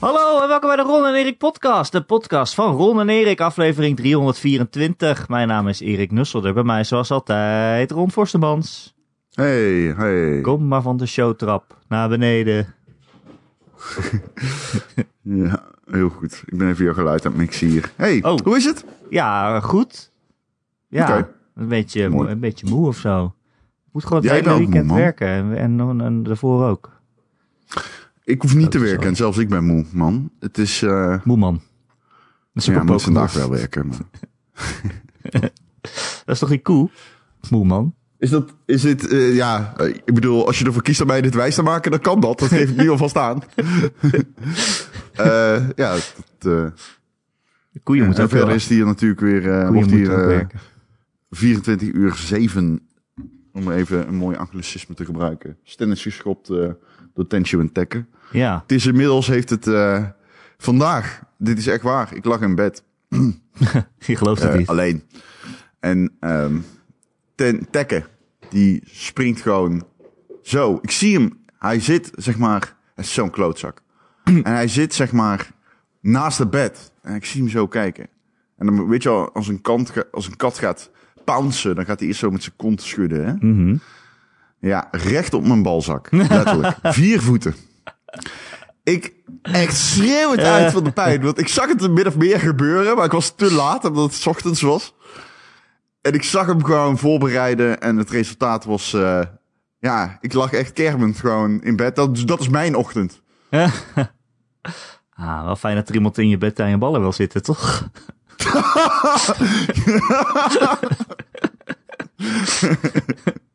Hallo en welkom bij de Ron en Erik podcast. De podcast van Ron en Erik, aflevering 324. Mijn naam is Erik Nusselder. Bij mij zoals altijd Ron Forstemans. Hey, hey. Kom maar van de showtrap naar beneden. Ja, heel goed. Ik ben even jouw geluid aan het mixen hier. Hey, Oh. hoe is het? Ja, goed. Ja, een, beetje, Mooi. een beetje moe of zo. Ik moet gewoon het Jij hele weekend moe, werken en, en, en daarvoor ook. Ik hoef niet Dat te werken en zelfs ik ben moe, man. Het is... eh Moe man. Dat is ja, moet vandaag wel werken. Dat is toch niet cool? Moe man. Is dat... Is dit... eh, ja, ik bedoel, als je ervoor kiest om mij dit wijs te maken, dan kan dat. Dat geef ik nu alvast aan. Eh ja, dat... De koeien ja, moeten ook verder is die hier natuurlijk weer... koeien wordt hier moeten ook eh, werken. 24 uur 7, om even een mooi anglicisme te gebruiken. Stennis geschopt door Tenshu en Tekken. Ja, Het is inmiddels heeft het eh, vandaag, dit is echt waar, ik lag in bed je gelooft het eh, niet. alleen. En ehm ten, Tekken, die springt gewoon zo. Ik zie hem, hij zit zeg maar, hij is zo'n klootzak. en hij zit zeg maar naast het bed. En ik zie hem zo kijken. En dan weet je al, als een, kant, als een kat gaat pouncen, dan gaat hij eerst zo met zijn kont schudden. Hè? Mhm. Ja, recht op mijn balzak. Letterlijk. Vier voeten. Ik echt schreeuw het uit van de pijn. Want ik zag het min of meer gebeuren. Maar ik was te laat omdat het ochtends was. En ik zag hem gewoon voorbereiden. En het resultaat was... eh, ja, ik lag echt kermend gewoon in bed. Dat, dat is mijn ochtend. Ah, wel fijn dat er iemand in je bed aan je ballen wil zitten, toch?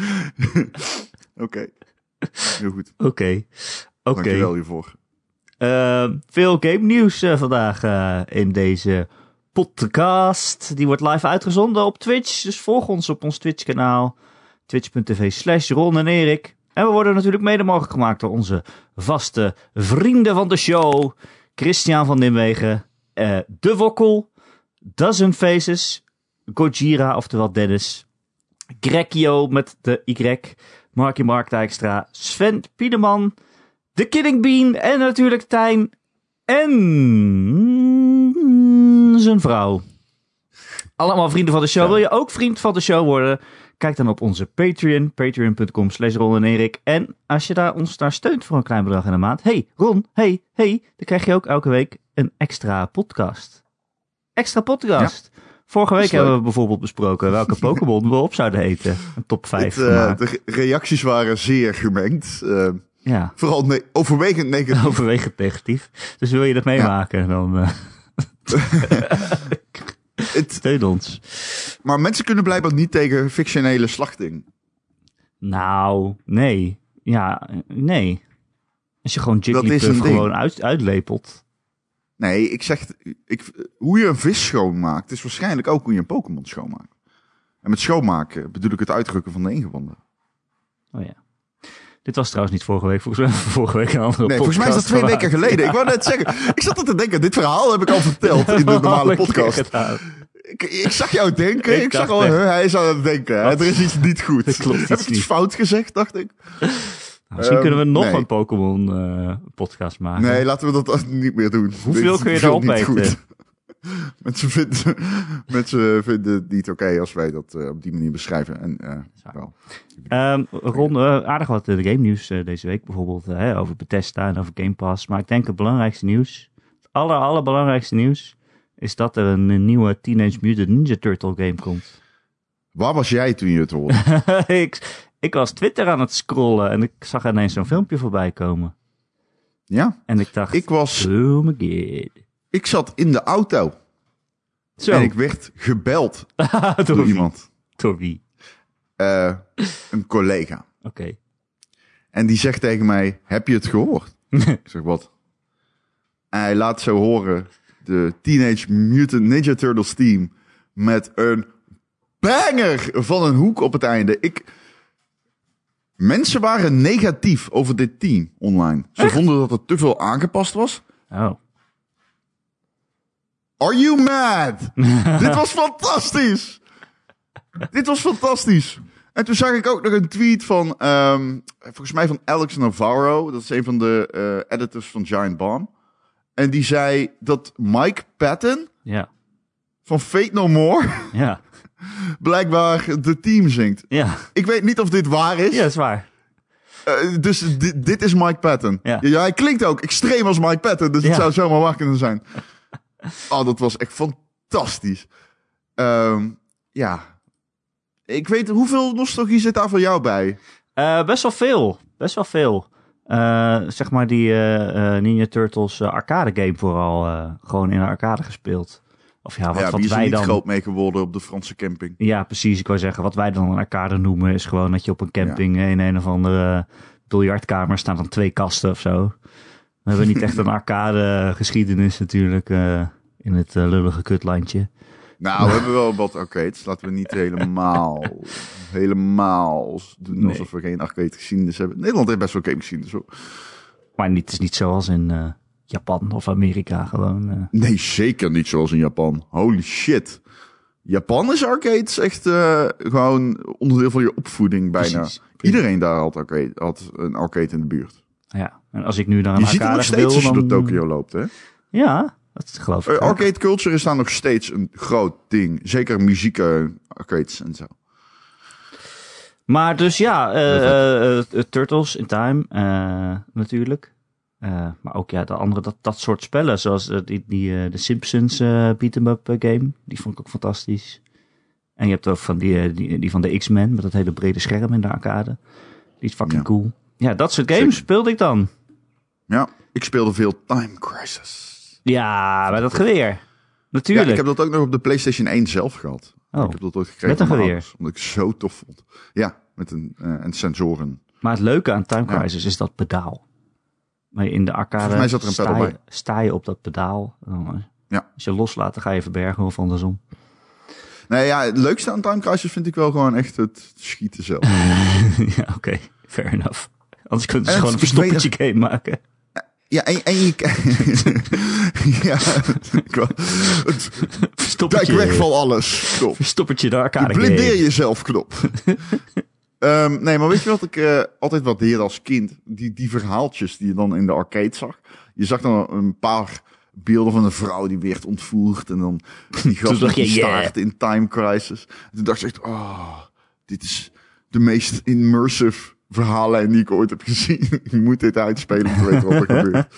Oké. Heel goed. Oké. Oké. Dankjewel hiervoor. Eh, veel game nieuws eh, vandaag eh, in deze podcast. Die wordt live uitgezonden op Twitch. Dus volg ons op ons Twitch kanaal. Twitch.tv slash Ron en Erik. En we worden natuurlijk mede mogelijk gemaakt door onze vaste vrienden van de show. Christian van Nimwegen. de Wokkel. Dozen Faces. Gojira, oftewel Dennis. Grekio met de Y. Markie Mark Dijkstra. Sven Piedeman. De Kidding Bean en natuurlijk Tijn en zijn vrouw. Allemaal vrienden van de show. Ja. Wil je ook vriend van de show worden? Kijk dan op onze Patreon, patreon.com slash Ron en Erik. En als je daar ons daar steunt voor een klein bedrag in de maand. Hey Ron, hey, hey, dan krijg je ook elke week een extra podcast. Extra podcast. Vorige week hebben we bijvoorbeeld besproken welke Pokémon we op zouden eten. Een top 5 Het, eh, de re- reacties waren zeer gemengd. Eh, Ja. vooral ne- overwegend negatief. overwegend negatief. Dus wil je dat meemaken, dan eh Het, steun ons. Maar mensen kunnen blijkbaar niet tegen fictionele slachting. Nou, nee. Ja, nee. Als je gewoon Jigglypuff gewoon uit, uitlepelt. Nee, ik zeg, ik, hoe je een vis schoonmaakt, is waarschijnlijk ook hoe je een Pokémon schoonmaakt. En met schoonmaken bedoel ik het uitdrukken van de ingewanden. Oh ja. Dit was trouwens niet vorige week. Volgens mij vorige week een andere Nee, volgens mij is dat twee weken geleden. Ik wou net zeggen, ik zat te denken, dit verhaal heb ik al verteld in de normale podcast. Ik, ik zag jou denken, Ik ik, zag al, huh, hij is aan het denken. hè. Er is iets niet goed. Klopt heb iets ik iets niet. fout gezegd, dacht ik? Misschien Ehm, kunnen we nog nee. een Pokémon eh, podcast maken. Nee, laten we dat niet meer doen. Hoeveel Dit kun je erop eten? Mensen vinden, mensen vinden het niet oké als wij dat eh, op die manier beschrijven. En, eh, wel. Ehm, Ron, eh, aardig wat de game nieuws deze week. Bijvoorbeeld hè, over Bethesda en over Game Pass. Maar ik denk het belangrijkste nieuws, het aller, allerbelangrijkste nieuws, is dat er een, een nieuwe Teenage Mutant Ninja Turtle game komt. Waar was jij toen je het hoorde? ik, ik was Twitter aan het scrollen en ik zag ineens zo'n filmpje voorbij komen. ja? En ik dacht, Ik was, oh my god. ik zat in de auto Zo, en ik werd gebeld door, iemand. Door wie? Eh, een collega. Oké. En die zegt tegen mij, heb je het gehoord? ik zeg, wat? En hij laat zo horen de Teenage Mutant Ninja Turtles team met een banger van een hoek op het einde. Ik... Mensen waren negatief over dit team online. Ze vonden dat het te veel aangepast was. Oh. Are you mad? Dit was fantastisch. Dit was fantastisch. En toen zag ik ook nog een tweet van, ehm, volgens mij van Alex Navarro. Dat is een van de eh, editors van Giant Bomb. En die zei dat Mike Patton Ja, van Fate No More ja, blijkbaar de team zingt. ja. Ik weet niet of dit waar is. Ja, dat is waar. Eh, dus dit, dit is Mike Patton. Ja. Ja. hij klinkt ook extreem als Mike Patton. Dus het zou zomaar waar kunnen zijn. Oh, dat was echt fantastisch. Ehm, ja. Ik weet, hoeveel nostalgie zit daar voor jou bij? Eh, best wel veel. Best wel veel. Eh, zeg maar die Ninja Turtles arcade game vooral. gewoon in de arcade gespeeld. Of ja, wat, ja, wat wij niet dan... groot mee geworden op de Franse camping? Ja, precies. Ik wou zeggen, wat wij dan een arcade noemen... is gewoon dat je op een camping in een of andere biljartkamer... staan dan twee kasten of zo. We hebben niet echt een arcade geschiedenis natuurlijk... eh, in het eh, lullige kutlandje. Nou, we hebben wel wat arcades. Laten we niet helemaal, helemaal doen Nee. alsof we geen arcade geschiedenis hebben. Nederland heeft best wel game geschiedenis hoor. Maar niet, het is niet zoals in eh, Japan of Amerika gewoon... eh. Nee, zeker niet zoals in Japan. Holy shit. Japan is arcades echt eh, gewoon onderdeel van je opvoeding bijna. Precies. Iedereen daar had, arcade, had een arcade in de buurt. Ja, en als ik nu naar een Je ziet nog steeds wil, als je dan... door Tokio loopt, hè? Ja, dat geloof ik. Eh, arcade culture is daar nog steeds een groot ding. Zeker muziek eh, arcades en zo. Maar dus ja, Turtles in Time natuurlijk. Eh, maar ook ja, de andere, dat, dat soort spellen. Zoals eh, die, die, eh, de Simpsons beat 'em up eh, game. Die vond ik ook fantastisch. En je hebt ook van die, die, die van de X-Men. Met dat hele brede scherm in de arcade. Die is fucking Ja. cool. Ja, dat soort games Zeker. speelde ik dan. Ja, ik speelde veel Time Crisis. Ja, met dat geweer. Natuurlijk. Ja, ik heb dat ook nog op de PlayStation 1 zelf gehad. Oh, Ik heb dat ooit gekregen met een geweer? ouders, omdat ik het zo tof vond. Ja, met een en sensoren. Maar het leuke aan Time Ja. Crisis is dat pedaal. Maar in de arcade Volgens mij zat er een sta, je, bij. sta je op dat pedaal. Eh, Ja. Als je loslaat, dan ga je verbergen of andersom. Nee, ja, het leukste aan Time Crisis vind ik wel gewoon echt het schieten zelf. ja, oké. Fair enough. Anders kunnen ze En gewoon een verstoppertje game maken. Ja, en, en je... ja, Verstoppertje. dijk weg van alles. Stop. Verstoppertje de Je arcade blindeer game. jezelf, knop. Ehm, nee, maar weet je wat ik eh, altijd waardeerde als kind? Die, die verhaaltjes die je dan in de arcade zag. Je zag dan een paar beelden van een vrouw die werd ontvoerd. En dan die gast die yeah. staart in Time Crisis. En toen dacht ik echt, oh, dit is de meest immersive verhaallijn die ik ooit heb gezien. ik moet dit uitspelen om te weten wat er gebeurt.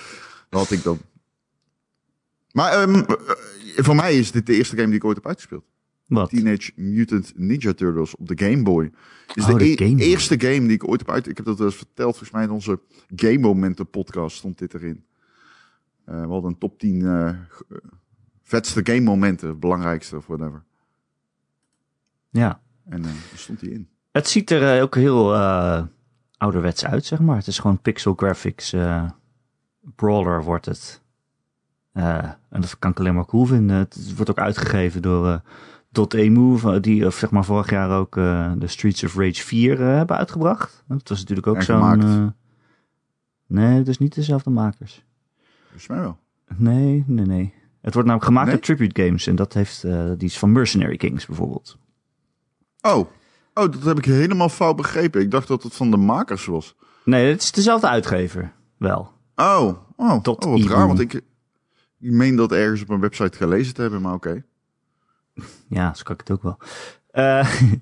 Dat had ik dan. Maar ehm, eh, voor mij is dit de eerste game die ik ooit heb uitgespeeld. Wat? Teenage Mutant Ninja Turtles op de Game Boy. Is Oh, de, de e- Game Boy. eerste game die ik ooit heb uit. Ik heb dat wel eens verteld, volgens mij in onze Game Momenten podcast stond dit erin. Eh we hadden een top 10 eh, eh, vetste game momenten, belangrijkste of whatever. Ja. En daar stond hij in. Het ziet er ook heel ouderwets uit, zeg maar. Het is gewoon pixel graphics. brawler wordt het. En dat kan ik alleen maar cool vinden. Het wordt ook uitgegeven door eh Dotemu, van- die of zeg maar vorig jaar ook eh, de Streets of Rage 4 eh, hebben uitgebracht. Dat was natuurlijk ook zo'n... eh, nee, het is niet dezelfde makers. Volgens mij wel. Nee, nee, nee. Het wordt namelijk gemaakt Nee? door Tribute Games. En dat heeft, eh, die is van Mercenary Kings bijvoorbeeld. Oh. oh, dat heb ik helemaal fout begrepen. Ik dacht dat het van de makers was. Nee, het is dezelfde uitgever. Wel. Oh, oh, Tot oh wat raar. Want ik, ik meen dat ergens op een website gelezen te hebben, maar oké. Ja, zo kan ik het ook wel. Eh,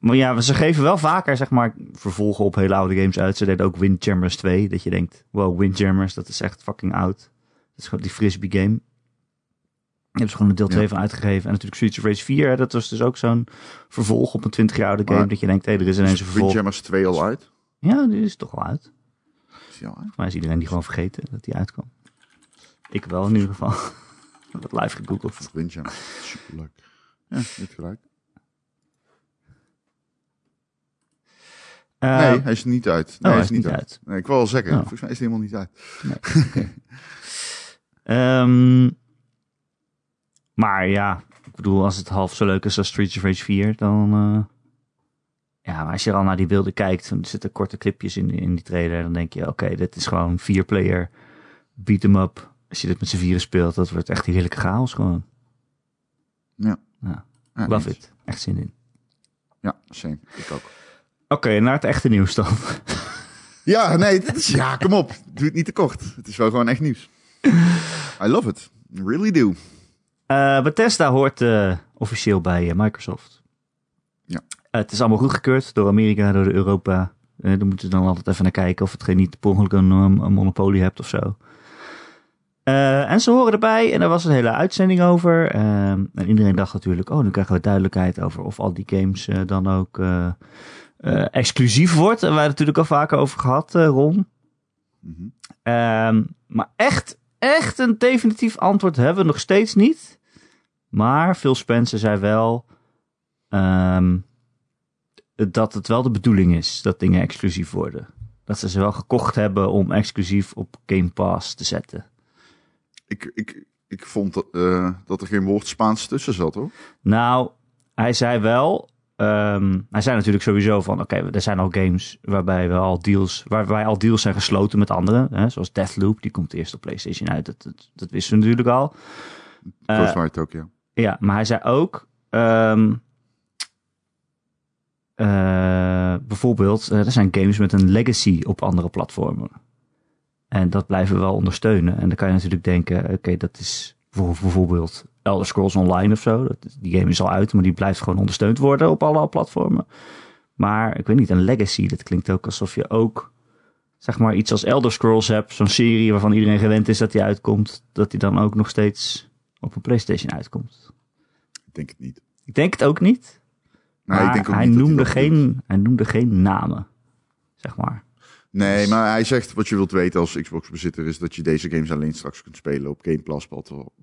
maar ja, ze geven wel vaker, zeg maar, vervolgen op hele oude games uit. Ze deden ook Windjammers 2. Dat je denkt, wow, Windjammers, dat is echt fucking oud. Dat is gewoon die frisbee game. Daar hebben ze gewoon een deel 2 Ja. van uitgegeven. En natuurlijk Streets of Rage 4. hè, Dat was dus ook zo'n vervolg op een 20 jaar oude game. Maar- dat je denkt, hé, er is ineens een vervolg. Windjammers 2 al uit? Ja, die is toch wel uit. Is die al uit? Maar is iedereen die gewoon vergeten dat die uitkwam. Ik wel in ieder geval. Dat live gegoogeld. Windjammers. Superleuk. Ja, hebt gelijk. Eh, Nee, hij is niet uit. Nee, hij hij is niet uit. Nee, ik wil wel zeggen, Oh. volgens mij is hij helemaal niet uit. Ehm, maar ja, ik bedoel, als het half zo leuk is als Streets of Rage 4, dan... eh, ja, maar als je al naar die beelden kijkt, er zitten korte clipjes in, in die trailer, dan denk je, oké, dit is gewoon vier player beat 'em up. Als je dit met z'n vieren speelt, dat wordt echt heerlijke chaos gewoon. Ja. Ja, Ja, love it. Echt zin in. Ja, same. Ik ook. Oké, naar het echte nieuws dan. ja, nee, dit is, ja, kom op. Doe het niet te kort. Het is wel gewoon echt nieuws. I love it. really do. Uh, Bethesda hoort uh, officieel bij uh, Microsoft. Ja. het is allemaal goedgekeurd door Amerika, door Europa. Uh, daar moeten we dan altijd even naar kijken of het geen niet per ongeluk een, een monopolie hebt of zo. Uh, en ze horen erbij en er was een hele uitzending over. en iedereen dacht natuurlijk, oh, nu krijgen we duidelijkheid over of al die games dan ook exclusief wordt. En wij hebben het natuurlijk al vaker over gehad, Ron. Mm -hmm. maar echt echt een definitief antwoord hebben we nog steeds niet. Maar Phil Spencer zei wel um, dat het wel de bedoeling is dat dingen exclusief worden. Dat ze ze wel gekocht hebben om exclusief op Game Pass te zetten. Ik, ik, ik vond dat, uh, dat er geen woord Spaans tussen zat hoor. Nou, hij zei wel Um, hij zei natuurlijk sowieso van, oké, er zijn al games waarbij we al deals, waarbij al deals zijn gesloten met anderen, hè, zoals Deathloop, die komt eerst op PlayStation uit, dat, dat, dat wisten we natuurlijk al. Ghostwire uh, ook, ja. Ja, maar hij zei ook, um, uh, bijvoorbeeld, er zijn games met een legacy op andere platformen. En dat blijven we wel ondersteunen. En dan kan je natuurlijk denken, oké, dat is bijvoorbeeld Elder Scrolls Online of zo. Die game is al uit, maar die blijft gewoon ondersteund worden op alle platformen. Maar ik weet niet, een legacy, dat klinkt ook alsof je ook, zeg maar, iets als Elder Scrolls hebt. Zo'n serie waarvan iedereen gewend is dat die uitkomt. Dat die dan ook nog steeds op een PlayStation uitkomt. Ik denk het niet. Ik denk het ook niet. Nee, ik denk ook hij, niet noemde geen, hij noemde geen namen, zeg maar. Nee, maar hij zegt wat je wilt weten als Xbox-bezitter is dat je deze games alleen straks kunt spelen op Game Plus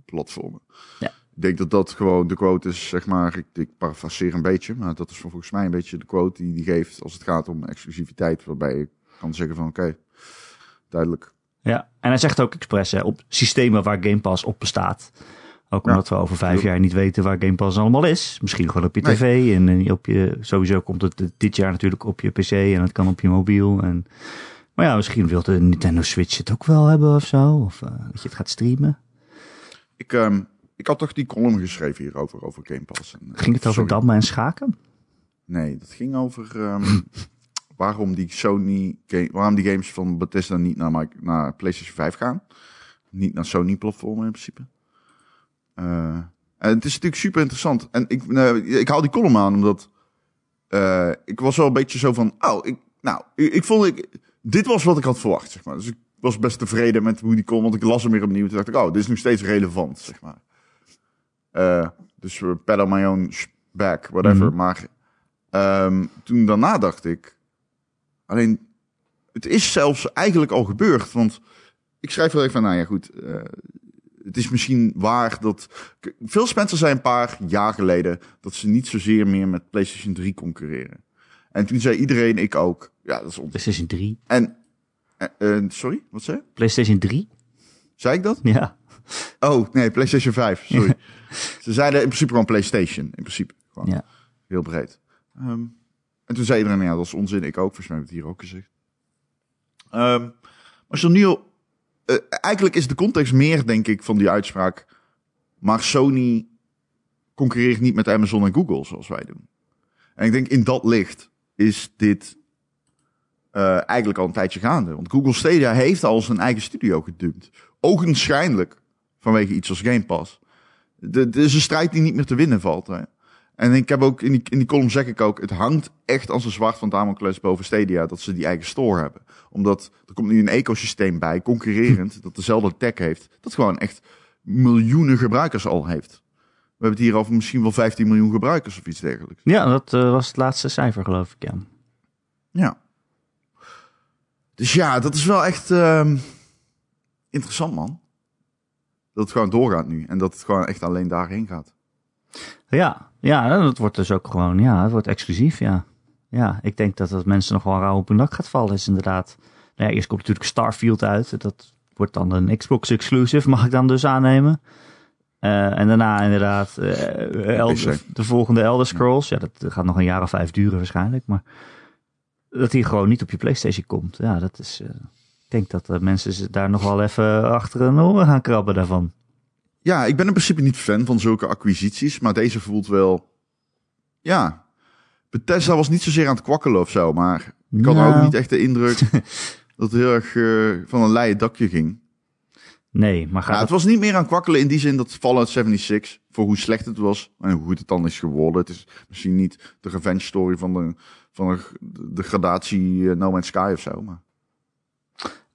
platformen. Ja. Ik denk dat dat gewoon de quote is, zeg maar, ik, ik parafraseer een beetje, maar dat is volgens mij een beetje de quote die hij geeft als het gaat om exclusiviteit, waarbij ik kan zeggen van oké, duidelijk. Ja, en hij zegt ook expres hè, op systemen waar Game Pass op bestaat. Ook omdat we over vijf jaar niet weten waar Game Pass allemaal is. Misschien gewoon op je tv en, en op je, sowieso komt het dit jaar natuurlijk op je pc en het kan op je mobiel. En, maar ja, misschien wil de Nintendo Switch het ook wel hebben of zo. Of uh, dat je het gaat streamen. Ik, um, ik had toch die column geschreven hierover, over Game Pass. En, ging het over dammen en schaken? Nee, dat ging over um, waarom die Sony, waarom die games van Bethesda niet naar, naar PlayStation 5 gaan. Niet naar Sony-platformen in principe. Uh, en het is natuurlijk super interessant. En ik, uh, ik haal die column aan omdat uh, ik was wel een beetje zo van, oh, ik, nou, ik, ik, vond ik, dit was wat ik had verwacht, zeg maar. Dus ik was best tevreden met hoe die column, want ik las hem weer opnieuw. Toen dacht ik, oh, dit is nog steeds relevant, zeg maar. Uh, dus we pedal my own back, whatever. Mm -hmm. Maar um, toen daarna dacht ik, alleen, het is zelfs eigenlijk al gebeurd, want ik schrijf wel even van, nou ja, goed, uh, het is misschien waar dat. Veel Spencer zei een paar jaar geleden dat ze niet zozeer meer met PlayStation 3 concurreren. En toen zei iedereen, ik ook. Ja, dat is onzin. PlayStation 3. En. Uh, sorry, wat zei? PlayStation 3? Zei ik dat? Ja. Oh, nee, PlayStation 5, sorry. ze zeiden in principe gewoon PlayStation, in principe. Gewoon. Ja. Heel breed. Um, en toen zei iedereen, ja, dat is onzin. Ik ook, volgens mij heb ik het hier ook gezegd. Um, maar als je nu uh, eigenlijk is de context meer, denk ik, van die uitspraak. Maar Sony concurreert niet met Amazon en Google zoals wij doen. En ik denk in dat licht is dit uh, eigenlijk al een tijdje gaande. Want Google Stadia heeft al zijn eigen studio gedumpt. Ogenschijnlijk vanwege iets als Game Pass. Het is een strijd die niet meer te winnen valt. Hè. En ik heb ook in die, in die column zeg ik ook, het hangt echt als een zwart van Damocles boven Stadia dat ze die eigen store hebben. Omdat er komt nu een ecosysteem bij, concurrerend, dat dezelfde tech heeft, dat gewoon echt miljoenen gebruikers al heeft. We hebben het hier over misschien wel 15 miljoen gebruikers of iets dergelijks. Ja, dat uh, was het laatste cijfer geloof ik, ja. Ja. Dus ja, dat is wel echt uh, interessant man. Dat het gewoon doorgaat nu en dat het gewoon echt alleen daarheen gaat. Ja, ja, dat wordt dus ook gewoon, ja, het wordt exclusief, ja. Ja, ik denk dat dat mensen nog wel rauw op hun dak gaat vallen, is inderdaad. Nou ja, eerst komt natuurlijk Starfield uit, dat wordt dan een Xbox exclusive, mag ik dan dus aannemen. Uh, en daarna inderdaad uh, Elder, de volgende Elder Scrolls. Ja, dat gaat nog een jaar of vijf duren waarschijnlijk, maar dat die gewoon niet op je PlayStation komt. Ja, dat is. Uh, ik denk dat mensen daar nog wel even achter hun oren gaan krabben daarvan. Ja, ik ben in principe niet fan van zulke acquisities, maar deze voelt wel. Ja. Bethesda was niet zozeer aan het kwakkelen of zo, maar ik had Nou. ook niet echt de indruk dat het heel erg eh, van een leien dakje ging. Nee, maar gaat Ja, het was niet meer aan kwakkelen in die zin dat Fallout 76, voor hoe slecht het was en hoe goed het dan is geworden. Het is misschien niet de revenge story van de, van de, de gradatie eh, No Man's Sky of zo. Maar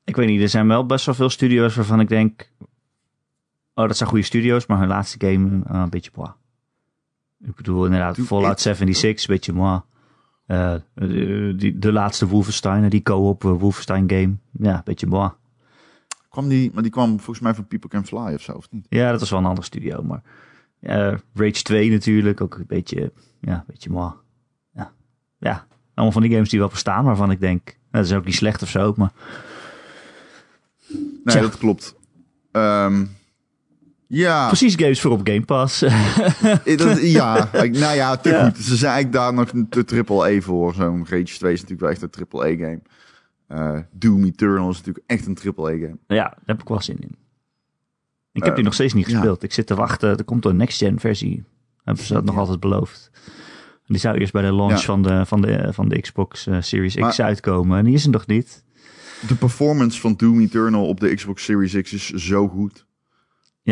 Ik weet niet, er zijn wel best wel veel studio's waarvan ik denk... Oh, dat zijn goede studio's, maar hun laatste game eh, een beetje moi. Ik bedoel inderdaad, Fallout 76, een beetje moi. Eh, de, die, de laatste Wolfenstein, die co-op eh, Wolfenstein game. Ja, een beetje moi. kwam die, maar die kwam volgens mij van People Can Fly of zo, of niet? Ja, dat was wel een andere studio, maar... eh, Rage 2 natuurlijk, ook een beetje, ja, een beetje moi. Ja. ja, allemaal van die games die wel bestaan, waarvan ik denk... nou, dat is ook niet slecht of zo, maar... Nee, Tja. dat klopt. Ehm, ja, Precies games voor op Game Pass. dat, ja, nou ja, te Ja. goed. Ze zijn eigenlijk daar nog de triple E voor. Zo'n Rage 2 is natuurlijk wel echt een triple E game. Eh, Doom Eternal is natuurlijk echt een triple E game. Ja, daar heb ik wel zin in. Ik heb Eh, die nog steeds niet ja. gespeeld. Ik zit te wachten. Er komt een next-gen versie. Hebben ze dat nog Ja. altijd beloofd. Die zou eerst bij de launch van, de, van, de, van de Xbox eh, Series X uitkomen. En die is er nog niet. De performance van Doom Eternal op de Xbox Series X is zo goed.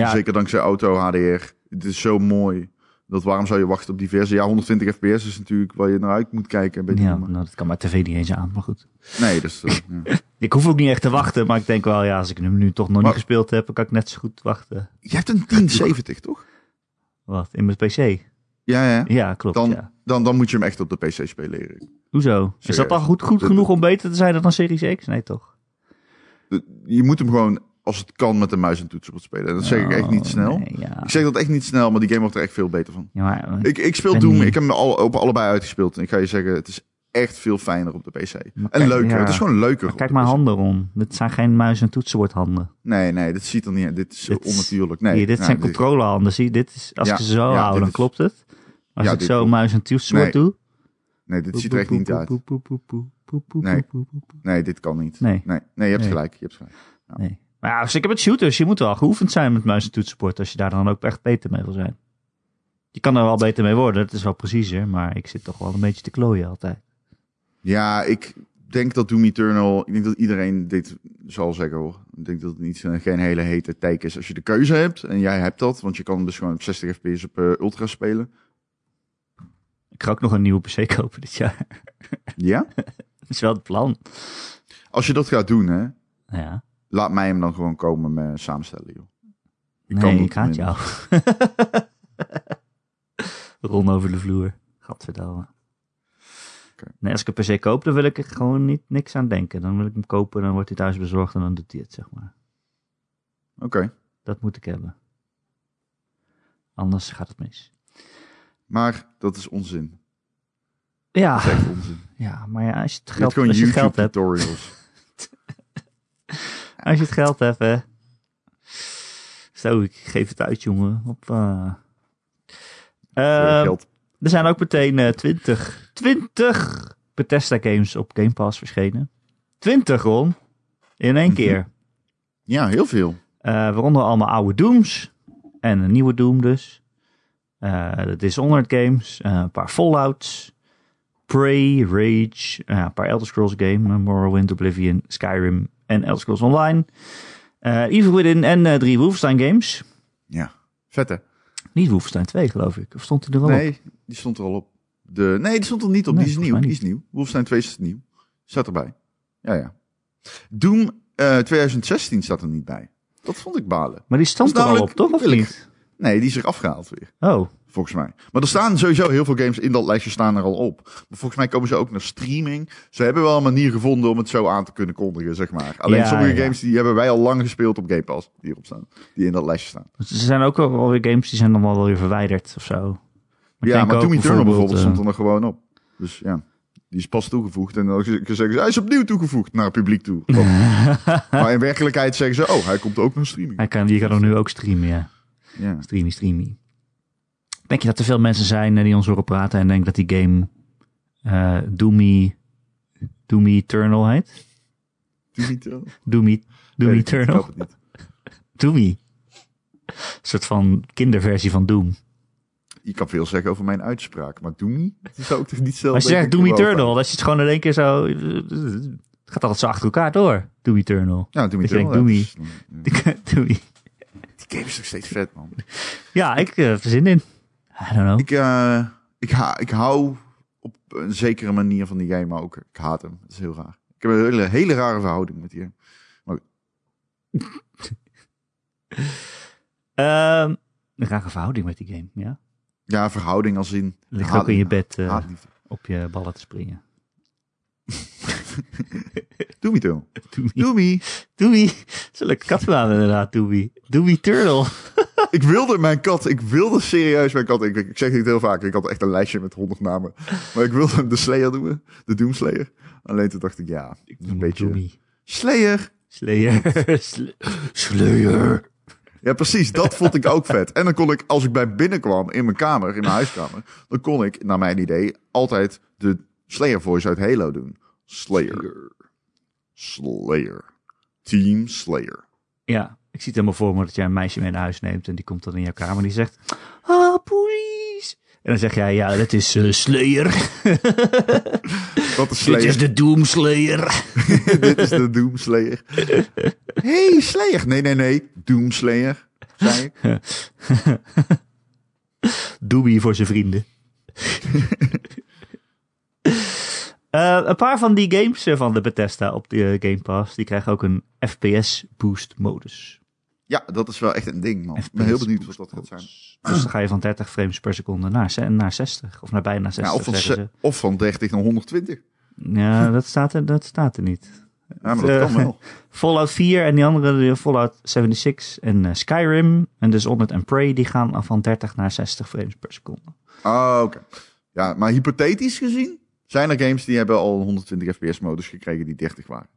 Ja, Zeker dankzij auto HDR. Het is zo mooi. Dat waarom zou je wachten op die versie? Ja, 120 fps is natuurlijk waar je naar uit moet kijken. Bij die ja nou, dat kan mijn tv niet eens aan. Maar goed. Nee, dus... eh, ja. Ik hoef ook niet echt te wachten. Maar ik denk wel, ja, als ik hem nu toch nog Maar- niet gespeeld heb, dan kan ik net zo goed wachten. Je hebt een 1070, toch? Wat? In mijn PC? Ja, ja. Ja, klopt. Dan, ja. dan, dan moet je hem echt op de PC spelen, Erik. Hoezo? Is dat al goed, goed genoeg om beter te zijn dan een Series X? Nee, toch? Je moet hem gewoon, als het kan, met een muis en toetsenbord spelen. En dat zeg ik echt niet Oh, snel. nee, ja. Ik zeg dat echt niet snel, maar die game wordt er echt veel beter van. Ja, maar, Ik, ik speel Doom, niet- ik heb hem al, op allebei uitgespeeld. En ik ga je zeggen, het is echt veel fijner op de PC. Maar En kijk, leuker, ja. het is gewoon leuker. Kijk de mijn PC. handen om. Dit zijn geen muis- en toetsenbordhanden. Nee, nee, dit ziet er niet uit. Dit is Dit onnatuurlijk. Nee, Hier, dit nou, zijn controlehanden. Zie dit is, als ik ze zo hou, dan is- klopt het. Als ik zo muis en toetsenbord Nee. doe... Nee, dit ziet er echt niet uit. Nee. Nee, dit kan niet. Nee. Nee, je hebt gelijk. Je hebt gelijk. Nee. Maar ja, zeker met shooters. Je moet wel geoefend zijn met muis en toetsenbord. Als je daar dan ook echt beter mee wil zijn. Je kan er wel beter mee worden. Het is wel preciezer. Maar ik zit toch wel een beetje te klooien altijd. Ja, ik denk dat Doom Eternal... Ik denk dat iedereen dit zal zeggen hoor. Ik denk dat het niet, eh, geen hele hete tijk is. Als je de keuze hebt, en jij hebt dat... Want je kan dus gewoon op 60 fps op eh, ultra spelen. Ik ga ook nog een nieuwe PC kopen dit jaar. Ja? Dat is wel het plan. Als je dat gaat doen, hè... Ja. Laat mij hem dan gewoon komen met samenstellen, joh. Ik kan Nee, dat ik haat jou. Ron over de vloer. Gadverdamme. Nee, als ik een PC koop, dan wil ik er gewoon niet, niks aan denken. Dan wil ik hem kopen, dan wordt hij thuis bezorgd en dan doet hij het, zeg maar. Oké. Dat moet ik hebben. Anders gaat het mis. Maar dat is onzin. Ja, Dat is echt onzin. ja maar ja, als je het geld, als je het geld hebt, tutorials. als je het geld hebt, hè. Zo, ik geef het uit, jongen. Op, Eh, geld. Er zijn ook meteen eh 20, 20 Bethesda games op Game Pass verschenen. 20, Ron. In één Mhm. keer. Ja, heel veel. Eh, waaronder allemaal oude Dooms. En een nieuwe Doom dus. Eh de Dishonored games. eh, een paar Fallouts. Prey, Rage. eh, een paar Elder Scrolls games. eh, Morrowind, Oblivion, Skyrim en Elder Scrolls Online. Eh Evil Within en drie Wolfenstein games. Ja. Vet hè? Niet Wolfenstein 2 geloof ik. Of stond hij er wel op? Nee, die stond er al op. De, nee, die stond er niet op. Nee, die is nieuw. Die is nieuw. Wolfenstein 2 is nieuw. Staat erbij. Ja, ja. Doom eh, 2016 staat er niet bij. Dat vond ik balen. Maar die stond er al op, toch? Of niet? Nee, die is er afgehaald weer. Oh, Volgens mij. Maar er staan sowieso heel veel games in dat lijstje staan er al op. Maar volgens mij komen ze ook naar streaming. Ze hebben wel een manier gevonden om het zo aan te kunnen kondigen, zeg maar. Alleen Ja, sommige ja. games die hebben wij al lang gespeeld op Game Pass. Die hierop staan. Die in dat lijstje staan. Dus er zijn ook wel weer games die zijn dan wel weer verwijderd of zo. ja, maar Doom Eternal bijvoorbeeld eh, stond er nog gewoon op. Dus ja, die is pas toegevoegd. En dan zeggen ze, hij is opnieuw toegevoegd naar het publiek toe. maar in werkelijkheid zeggen ze, oh, hij komt ook naar streaming. Hij kan, die kan hem nu ook streamen, ja. Ja. Streamy, streamy. Denk je dat er veel mensen zijn eh, die ons horen praten en denken dat die game eh Doomy, Doomy Eternal heet? Doom Eternal? Doomy, Doomy ik ik Eternal? het niet. Doomy. Een soort van kinderversie van Doom. je kan veel zeggen over mijn uitspraak, maar Doomy, dat zou ik toch niet zelf Als je zegt Doom Eternal, dat je het gewoon in één keer zo... Het gaat altijd zo achter elkaar door, Doom Eternal. Ja, Doom Dat je Eternal. denkt, ja, Doomy. dat is- Doom. Die game is nog steeds vet, man. Ja, ik eh, heb er zin in. I don't know. Ik, eh, ik, ha ik hou op een zekere manier van die game, maar ook ik haat hem. Dat is heel raar. Ik heb een hele, hele rare verhouding met die game. Ehm een rare verhouding met die game, ja. Ja, verhouding als in... Ligt ook in je bed eh, op je ballen te springen. Doom Eternal. Doomie. Doomy. Doomie. Dat is een leuke katnaam inderdaad, Doomie. Doomie Turtle. Ik wilde mijn kat, ik wilde serieus mijn kat. Ik, ik zeg dit heel vaak, ik had echt een lijstje met honderd namen. Maar ik wilde hem de Slayer noemen, de Doomslayer. Alleen toen dacht ik, ja, Ik een beetje... Slayer. Slayer. Sl- Slayer. Ja, precies, dat vond ik ook vet. En dan kon ik, als ik bij binnenkwam in mijn kamer, in mijn huiskamer, dan kon ik, naar mijn idee, altijd de Slayer voice uit Halo doen. Slayer. Slayer. Team Slayer. Ja, ik zie het helemaal voor me dat jij een meisje mee naar huis neemt en die komt dan in jouw kamer en die zegt, ah, police. En dan zeg jij, ja, dat is eh, Slayer. Wat is Dit is Slayer? de Doomslayer. Dit is de Doomslayer. hey, Slayer. Nee, nee, nee. Doomslayer, zei ik. Doobie voor zijn vrienden. Eh, een paar van die games eh, van de Bethesda op de eh, Game Pass, die krijgen ook een FPS boost modus. Ja, dat is wel echt een ding, man. Ik ben heel benieuwd wat dat gaat zijn. Dus dan ga je van 30 frames per seconde naar, naar 60. Of naar bijna 60. Ja, of, van ze- of van 30 naar 120. ze. ja dat, staat er, dat staat er niet. Ja, maar dat kan wel. Fallout 4 en die andere, de Fallout 76 en Skyrim en Dishonored en Prey, die gaan van 30 naar 60 frames per seconde. Ah, oké. Ja, maar hypothetisch gezien zijn er games die hebben al een 120 fps modus gekregen die 30 waren.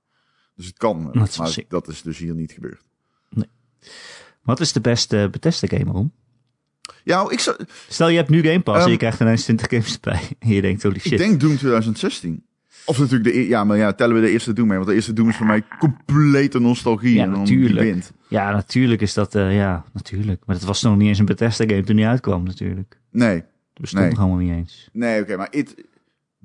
Dus het kan, Dat is maar sick. dat is dus hier niet gebeurd. Wat is de beste Bethesda game om? Ja, ik, zou, Stel je hebt nu Game Pass en Ehm, je krijgt ineens 20 games erbij. En je denkt, holy shit. ik denk Doom 2016. Of natuurlijk de, e- ja, maar ja, tellen we de eerste Doom mee, want de eerste Doom is voor mij complete nostalgie. Ja, en natuurlijk. Ja, natuurlijk is dat, eh, ja, natuurlijk. Maar dat was nog niet eens een Bethesda game toen die uitkwam natuurlijk. Nee, Dat bestond Nee. nog allemaal niet eens. nee, oké, maar it,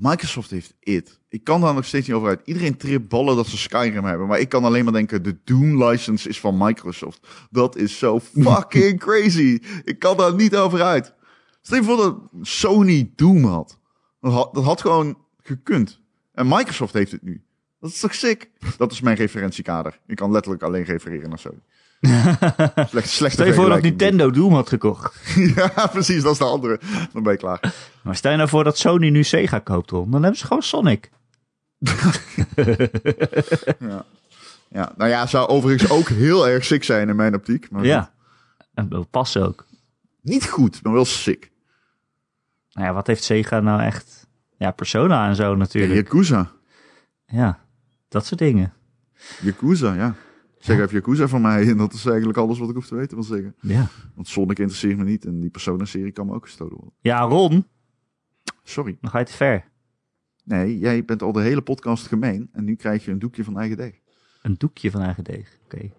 Microsoft heeft it. Ik kan daar nog steeds niet over uit. Iedereen tript ballen dat ze Skyrim hebben, maar ik kan alleen maar denken, de Doom license is van Microsoft. Dat is zo fucking crazy. Ik kan daar niet over uit. Stel je voor dat Sony Doom had. Dat had, dat had gewoon gekund. En Microsoft heeft het nu. Dat is toch sick? Dat is mijn referentiekader. Ik kan letterlijk alleen refereren naar Sony. Slecht, slechte Stel je voor dat. Nintendo Doom had gekocht. ja, precies. Dat is de andere. Dan ben je klaar. Maar stel je nou voor dat Sony nu Sega koopt, Ron. Dan hebben ze gewoon Sonic. Ja. ja. Nou ja, zou overigens ook heel erg sick zijn in mijn optiek. Maar Ja. En dat past ook. Niet goed, maar wel sick. Nou ja, wat heeft Sega nou echt? Ja, Persona en zo Ja, natuurlijk. Yakuza. Ja, dat soort dingen. Yakuza, ja. Zeg even Yakuza van mij. En dat is eigenlijk alles wat ik hoef te weten van zeggen. Ja. Want Sonic interesseert me niet. En die Persona-serie kan me ook gestolen worden. Ja, Ron, Sorry. dan ga je te ver. Nee, jij bent al de hele podcast gemeen. En nu krijg je een doekje van eigen deeg. Een doekje van eigen deeg. Oké,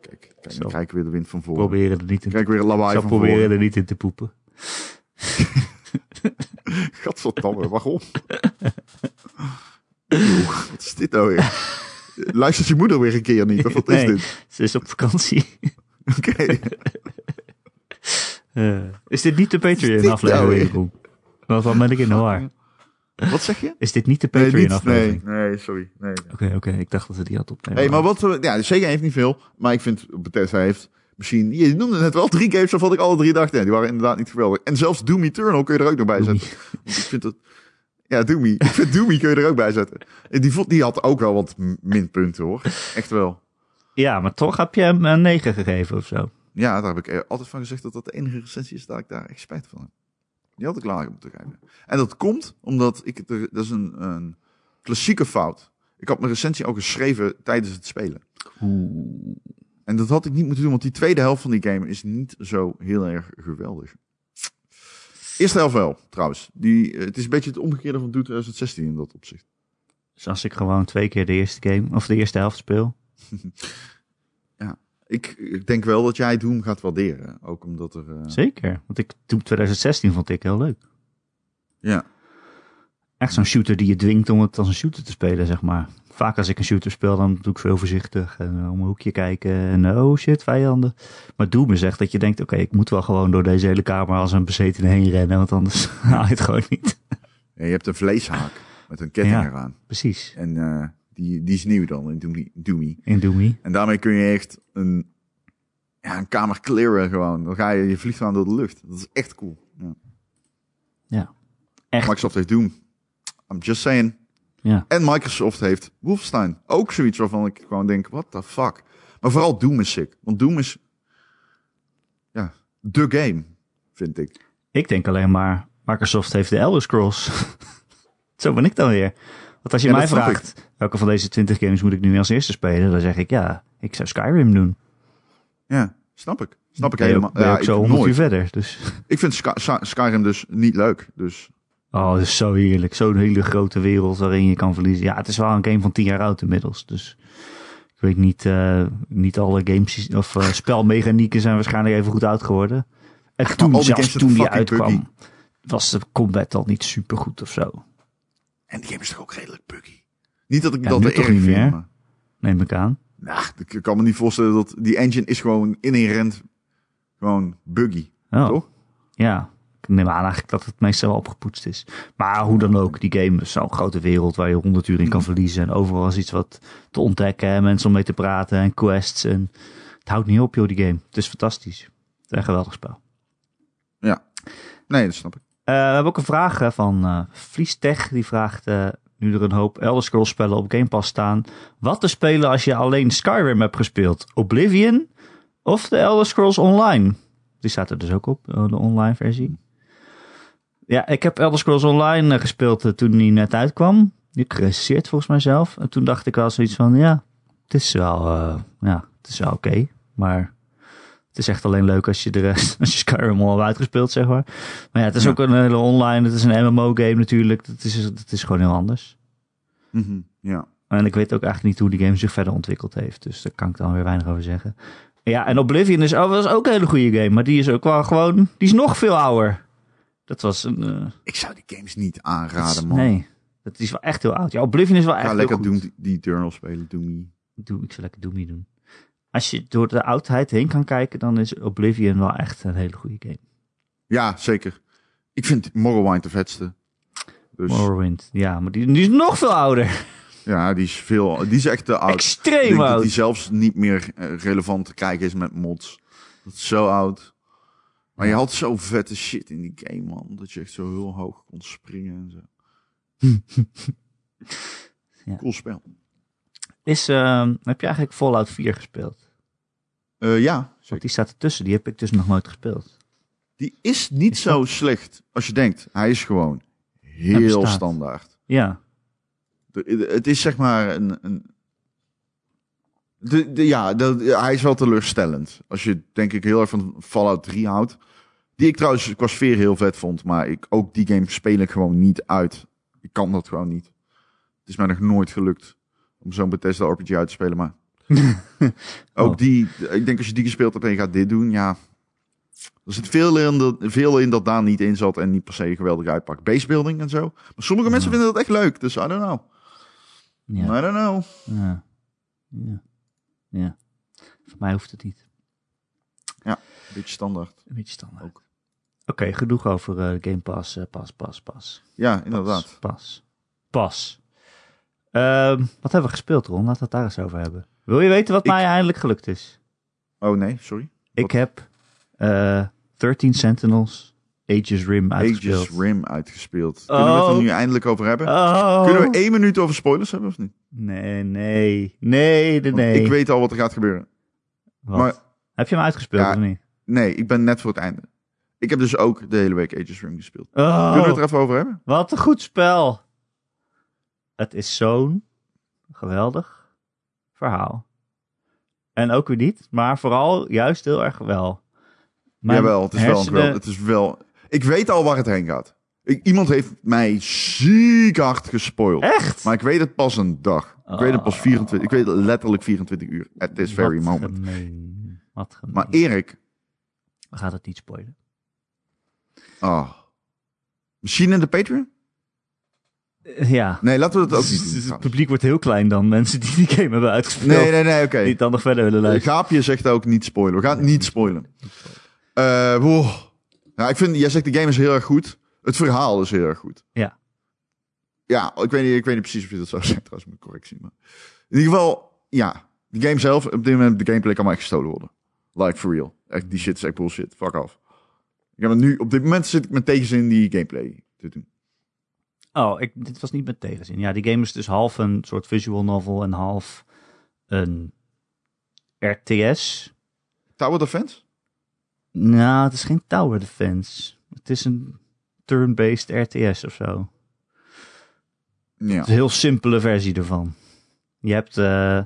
Kijk, kijk Zo. dan krijg ik weer de wind van voren. proberen er niet in te, Kijk weer een lawaai zal van proberen voren. er niet in te poepen. Gadverdamme, waarom? Oeh, wat is dit nou weer? Luistert je moeder weer een keer niet? Of wat is Nee. dit? Ze is op vakantie. Oké. Eh, is dit niet de nou Patreon-aflevering? Waarvan ben ik in de war? Wat zeg je? Is dit niet de Nee, Patreon-aflevering? nee, nee, sorry. Nee. Oké, oké. Ik dacht dat we die had opnemen. Hey, maar wat, we- ja, Sega heeft niet veel, maar ik vind Bethesda heeft misschien, je noemde net wel drie games waarvan ik alle drie dacht, ja, die waren inderdaad niet geweldig. En zelfs Doom Eternal kun je er ook nog bij zetten. Want ik vind het, ja, Doomy. Ik vind kun je er ook bij zetten. En die, vond- die had ook wel wat minpunten hoor. Echt wel. Ja, maar toch heb je hem een 9 gegeven of zo. Ja, daar heb ik eh, altijd van gezegd dat dat de enige recensie is dat ik daar echt spijt van heb. Die had ik lager moeten geven. En dat komt omdat ik, het er- dat is een, een klassieke fout. Ik had mijn recensie ook geschreven tijdens het spelen. Oeh. En dat had ik niet moeten doen, want die tweede helft van die game is niet zo heel erg geweldig. Eerste helft wel, trouwens. Die, eh, het is een beetje het omgekeerde van Doom 2016 in dat opzicht. Dus als ik gewoon twee keer de eerste game, of de eerste helft speel. ik, ik denk wel dat jij Doom gaat waarderen. Ook omdat er... eh, Zeker. Want ik, toen 2016 vond ik heel leuk. ja. Echt zo'n shooter die je dwingt om het als een shooter te spelen, zeg maar. Vaak als ik een shooter speel, dan doe ik veel voorzichtig. En eh, om een hoekje kijken. En oh shit, vijanden. Maar Doom is echt dat je denkt, oké, ik moet wel gewoon door deze hele kamer als een bezetene heen rennen. Want anders haal je het gewoon niet. Ja, je hebt een vleeshaak met een ketting Ja. eraan. Precies. En eh, die, die is nieuw dan in Doomy. Doomy. In Doomy. En daarmee kun je echt een, ja, een kamer clearen gewoon. Dan ga je, je vliegt gewoon door de lucht. Dat is echt cool. Ja. Ja. Echt. Microsoft heeft Doom. I'm just saying. Ja. En Microsoft heeft Wolfenstein. Ook zoiets waarvan ik gewoon denk, what the fuck. Maar vooral Doom is sick. Want Doom is, ja, de game, vind ik. Ik denk alleen maar, Microsoft heeft de Elder Scrolls. Zo ben ik dan weer. Want als je Ja, mij vraagt, welke van deze 20 games moet ik nu als eerste spelen? Dan zeg ik, ja, ik zou Skyrim doen. Ja, snap ik. Snap ik ook- helemaal. Ja, ook zo ik, 100 uur nooit. verder. Dus, ik vind Sky- Skyrim dus niet leuk. Dus oh, het is zo heerlijk. Zo'n hele grote wereld waarin je kan verliezen. Ja, het is wel een game van 10 jaar oud inmiddels. Dus ik weet niet, eh, niet alle games of eh, spelmechanieken zijn waarschijnlijk even goed oud geworden. En toen, zelfs toen die uitkwam, buggy. was de combat al niet super goed of zo. En die game is toch ook redelijk buggy. Niet dat ik Ja, dat er toch erg niet vind, meer? maar... Neem ik aan. Nou, ik kan me niet voorstellen dat... Die engine is gewoon inherent gewoon buggy, Oh. toch? Ja, neem aan eigenlijk dat het meestal wel opgepoetst is. Maar hoe dan ook, die game is zo'n grote wereld waar je honderd uur in kan verliezen. En overal is iets wat te ontdekken en mensen om mee te praten en quests. En het houdt niet op joh, die game. Het is fantastisch. Het is een geweldig spel. Ja. Nee, dat snap ik. Eh, we hebben ook een vraag van eh Vliestech. Die vraagt, eh, nu er een hoop Elder Scrolls spellen op Game Pass staan. Wat te spelen als je alleen Skyrim hebt gespeeld? Oblivion of de Elder Scrolls Online? Die staat er dus ook op, de online versie. Ja, ik heb Elder Scrolls Online eh, gespeeld eh, toen die net uitkwam. Die gerecenseerd volgens mijzelf. En toen dacht ik wel zoiets van, ja, het is wel, eh, ja, het is wel oké. maar het is echt alleen leuk als je de rest, als je Skyrim al uitgespeeld, zeg maar. Maar ja, het is Ja. ook een hele online, het is een MMO-game natuurlijk. Het is, het is gewoon heel anders. Mhm, Ja. En ik weet ook eigenlijk niet hoe die game zich verder ontwikkeld heeft. Dus daar kan ik dan weer weinig over zeggen. Ja, en Oblivion is, oh, was ook een hele goede game. Maar die is ook wel gewoon, die is nog veel ouder. Dat was een... eh, Ik zou die games niet aanraden, is- man. Nee, dat is wel echt heel oud. Ja, Oblivion is wel echt Ga heel lekker goed. doen, die, Eternal spelen, Doomy. Doe, ik zal lekker Doomy doen. Als je door de oudheid heen kan kijken, dan is Oblivion wel echt een hele goede game. Ja, zeker. Ik vind Morrowind de vetste. Dus Morrowind, ja, maar die, die is nog veel ouder. ja, die is veel... Die is echt te oud. Ik Extreem denk dat oud. die zelfs niet meer eh, relevant te kijken is met mods. Dat is zo oud. Maar je had zo vette shit in die game, man. Dat je echt zo heel hoog kon springen en zo. Ja. Cool spel. Is, ehm, heb je eigenlijk Fallout 4 gespeeld? Eh, ja, Want die staat ertussen, die heb ik dus nog nooit gespeeld. Die is niet Is zo slecht als je denkt. Hij is gewoon heel standaard. Ja, het is zeg maar een. een de, de, ja, de, hij is wel teleurstellend. Als je denk ik heel erg van Fallout 3 houdt. Die ik trouwens qua sfeer heel vet vond. Maar ik, ook die game speel ik gewoon niet uit. Ik kan dat gewoon niet. Het is mij nog nooit gelukt om zo'n Bethesda RPG uit te spelen. Maar ook Oh. die, ik denk als je die gespeeld hebt en je gaat dit doen, ja. Er zit veel in, dat, veel in dat daar niet in zat en niet per se geweldig uitpakt. Basebuilding en zo. Maar sommige mensen vinden dat echt leuk, dus I don't know. ja, I don't know. ja, ja, ja. Voor mij hoeft het niet. Beetje standaard. Een beetje standaard. Oké, genoeg over eh, Game Pass. eh, pas, pas, pas. Ja, inderdaad. Pas, pas. pas. Ehm, wat hebben we gespeeld, Ron? Laten we het daar eens over hebben. Wil je weten wat Ik- mij eindelijk gelukt is? Oh nee, sorry. Ik Wat? heb eh 13 Sentinels Aegis Rim uitgespeeld. Aegis Rim uitgespeeld. Kunnen we het Oh. er nu eindelijk over hebben? Oh. Kunnen we één minuut over spoilers hebben of niet? Nee, nee, nee, nee. Ik weet al wat er gaat gebeuren. Wat? Maar Heb je hem uitgespeeld Ja. of niet? nee, ik ben net voor het einde. Ik heb dus ook de hele week Aegis Rim gespeeld. Oh, Kunnen we het er even over hebben? wat een goed spel. Het is zo'n geweldig verhaal. En ook weer niet, maar vooral juist heel erg wel. Mijn Jawel, het is hersenen- wel, het is wel... Ik weet al waar het heen gaat. Ik, iemand heeft mij ziek hard gespoild. Echt? Maar ik weet het pas een dag. Ik weet het pas Oh. 24... Ik weet het letterlijk 24 uur. At this very Wat moment. gemeen. Wat gemeen. Maar Erik, We gaan het niet spoilen. oh. Misschien in de Patreon? Eh, ja. Nee, laten we dat ook niet doen. het trouwens. publiek wordt heel klein dan. Mensen die die game hebben uitgespeeld. Nee, nee, nee, oké. Die dan nog verder willen Eh, luisteren. Gaapje zegt ook niet spoilen. We gaan het niet spoilen. Eh, wow. Ja, ik vind, jij zegt de game is heel erg goed. Het verhaal is heel erg goed. Ja. Ja, ik weet niet, ik weet niet precies of je dat zou zeggen. Trouwens, moet correctie. Maar in ieder geval, ja. De game zelf, op dit moment, de gameplay kan maar echt gestolen worden. Like, for real. Echt, die shit is echt bullshit. Fuck off. Ik heb nu, op dit moment zit ik met tegenzin die gameplay te doen. Oh, ik, dit was niet met tegenzin. Ja, die game is dus half een soort visual novel en half een RTS. Tower Defense? Nou, het is geen tower defense. Het is een turn-based RTS of zo. Ja. Het is een heel simpele versie ervan. Je hebt, eh,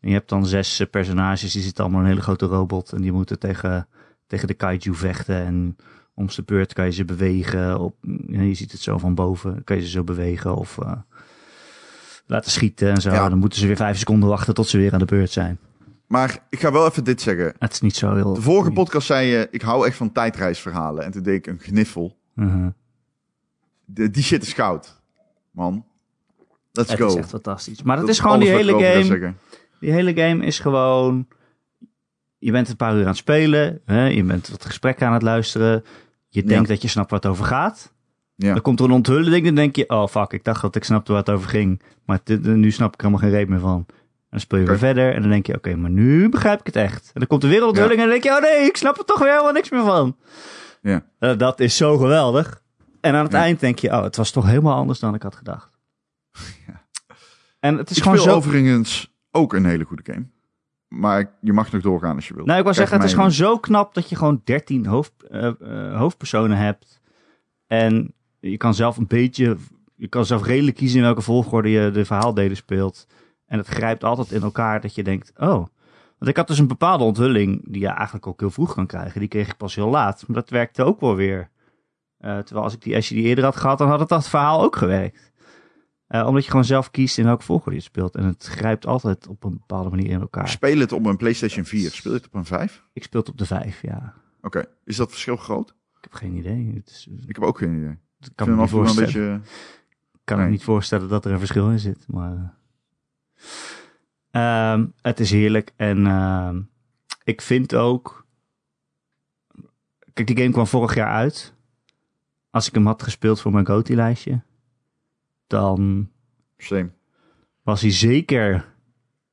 je hebt dan zes eh, personages, die zitten allemaal in een hele grote robot. En die moeten tegen, tegen de kaiju vechten. En om zijn beurt kan je ze bewegen. Op, je ziet het zo van boven, kan je ze zo bewegen of eh, laten schieten en zo. Ja. Dan moeten ze weer vijf seconden wachten tot ze weer aan de beurt zijn. Maar ik ga wel even dit zeggen. Het is niet zo heel... De vorige podcast zei je, ik hou echt van tijdreisverhalen. En toen deed ik een gniffel. Mhm. De, die shit is goud. Man. Let's Het go. is echt fantastisch. Maar dat, Dat is gewoon die wat hele game. Die hele game is gewoon. Je bent een paar uur aan het spelen. Hè? Je bent wat gesprekken aan het luisteren. Je denkt dat je snapt waar het over gaat. Ja. Dan komt er een onthulling. Dan denk je: Oh fuck, ik dacht dat ik snapte waar het over ging. Maar dit- nu snap ik er helemaal geen reet meer van. En dan speel je weer verder. En dan denk je: Oké, maar nu begrijp ik het echt. En dan komt weer een onthulling. En dan denk je: Oh nee, ik snap er toch weer helemaal niks meer van. Ja. Eh, dat is zo geweldig. En aan het Ja. eind denk je: Oh, het was toch helemaal anders dan ik had gedacht. En het is Ik gewoon speel zo overigens ook een hele goede game. Maar je mag nog doorgaan als je wilt. Nou, ik Krijg zeggen, het is gewoon zo knap dat je gewoon 13 hoofd, eh, eh, hoofdpersonen hebt. En je kan zelf een beetje, je kan zelf redelijk kiezen in welke volgorde je de verhaaldelen speelt. En het grijpt altijd in elkaar dat je denkt, oh. Want ik had dus een bepaalde onthulling die je eigenlijk ook heel vroeg kan krijgen. Die kreeg ik pas heel laat. Maar dat werkte ook wel weer. Eh, terwijl als, ik die, als je die eerder had gehad, dan had het dat verhaal ook gewerkt. Eh, omdat je gewoon zelf kiest in welke volgorde je speelt. En het grijpt altijd op een bepaalde manier in Ik elkaar. speel het op een PlayStation 4. Speel je het op een 5? Ik speel het op de 5, ja. Oké. Is dat verschil groot? Ik heb geen idee. Het is, Ik heb ook geen idee. ik Ik kan vind me niet voorstellen, beetje... kan me niet voorstellen dat er een verschil in zit. Maar ehm, het is heerlijk. En ehm, ik vind ook... Kijk, die game kwam vorig jaar uit. Als ik hem had gespeeld voor mijn GOTY-lijstje... dan Same. was hij zeker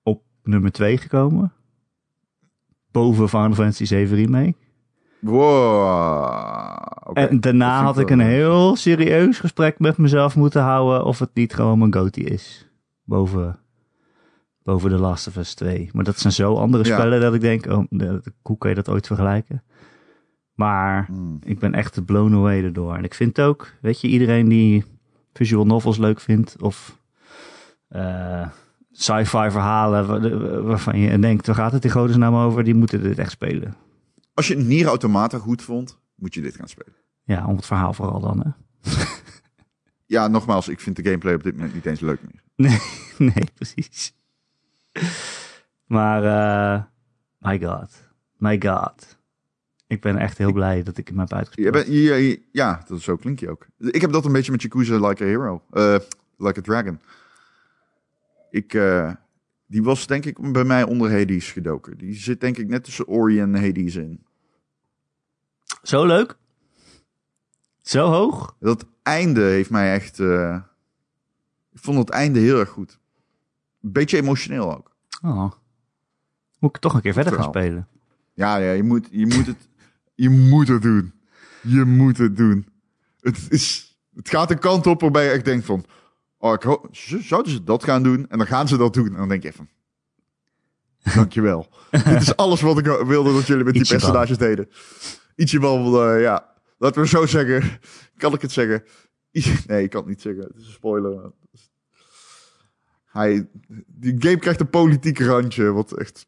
op nummer 2 gekomen. Boven Final Fantasy 7 Remake. Wow. Oké. En daarna had ik een heel serieus gesprek met mezelf moeten houden of het niet gewoon mijn goatee is. Boven, boven The Last of Us 2. Maar dat zijn zo andere Ja. spellen dat ik denk, oh, hoe kan je dat ooit vergelijken? Maar Hmm. ik ben echt blown away erdoor. En ik vind ook, weet je, iedereen die visual novels leuk vindt of eh, sci-fi verhalen wa- waarvan je denkt, waar gaat het in godesnaam over? Die moeten dit echt spelen. Als je Nier Automata goed vond, moet je dit gaan spelen. Ja, om het verhaal vooral dan, hè? Ja, nogmaals, ik vind de gameplay op dit moment niet eens leuk meer. Nee, nee, precies. Maar, eh my god. My god. Ik ben echt heel blij dat ik hem heb uitgespeeld. je- ja, dat, zo klink je ook. Ik heb dat een beetje met Yakuza Like a Hero. eh, like a Dragon. Ik, eh, die was denk ik bij mij onder Hades gedoken. Die zit denk ik net tussen Ori en Hades in. Zo leuk. Zo hoog. Dat einde heeft mij echt... ik vond het einde heel erg goed. Beetje emotioneel ook. Oh. Moet ik toch een keer verder gaan spelen. Ja, ja je, moet, je, moet het, je moet het doen. Je moet het doen. Het, is, het gaat een kant op waarbij je echt denkt van... Oh, ik zouden ze dat gaan doen? En dan gaan ze dat doen. En dan denk je van... Dankjewel. Dit is alles wat ik wilde dat jullie met die Ichiban. personages deden. Ichiban, eh ja. Laten we zo zeggen. Kan ik het zeggen? Nee, ik kan het niet zeggen. Het is een spoiler. Hij, die game krijgt een politiek randje, wat echt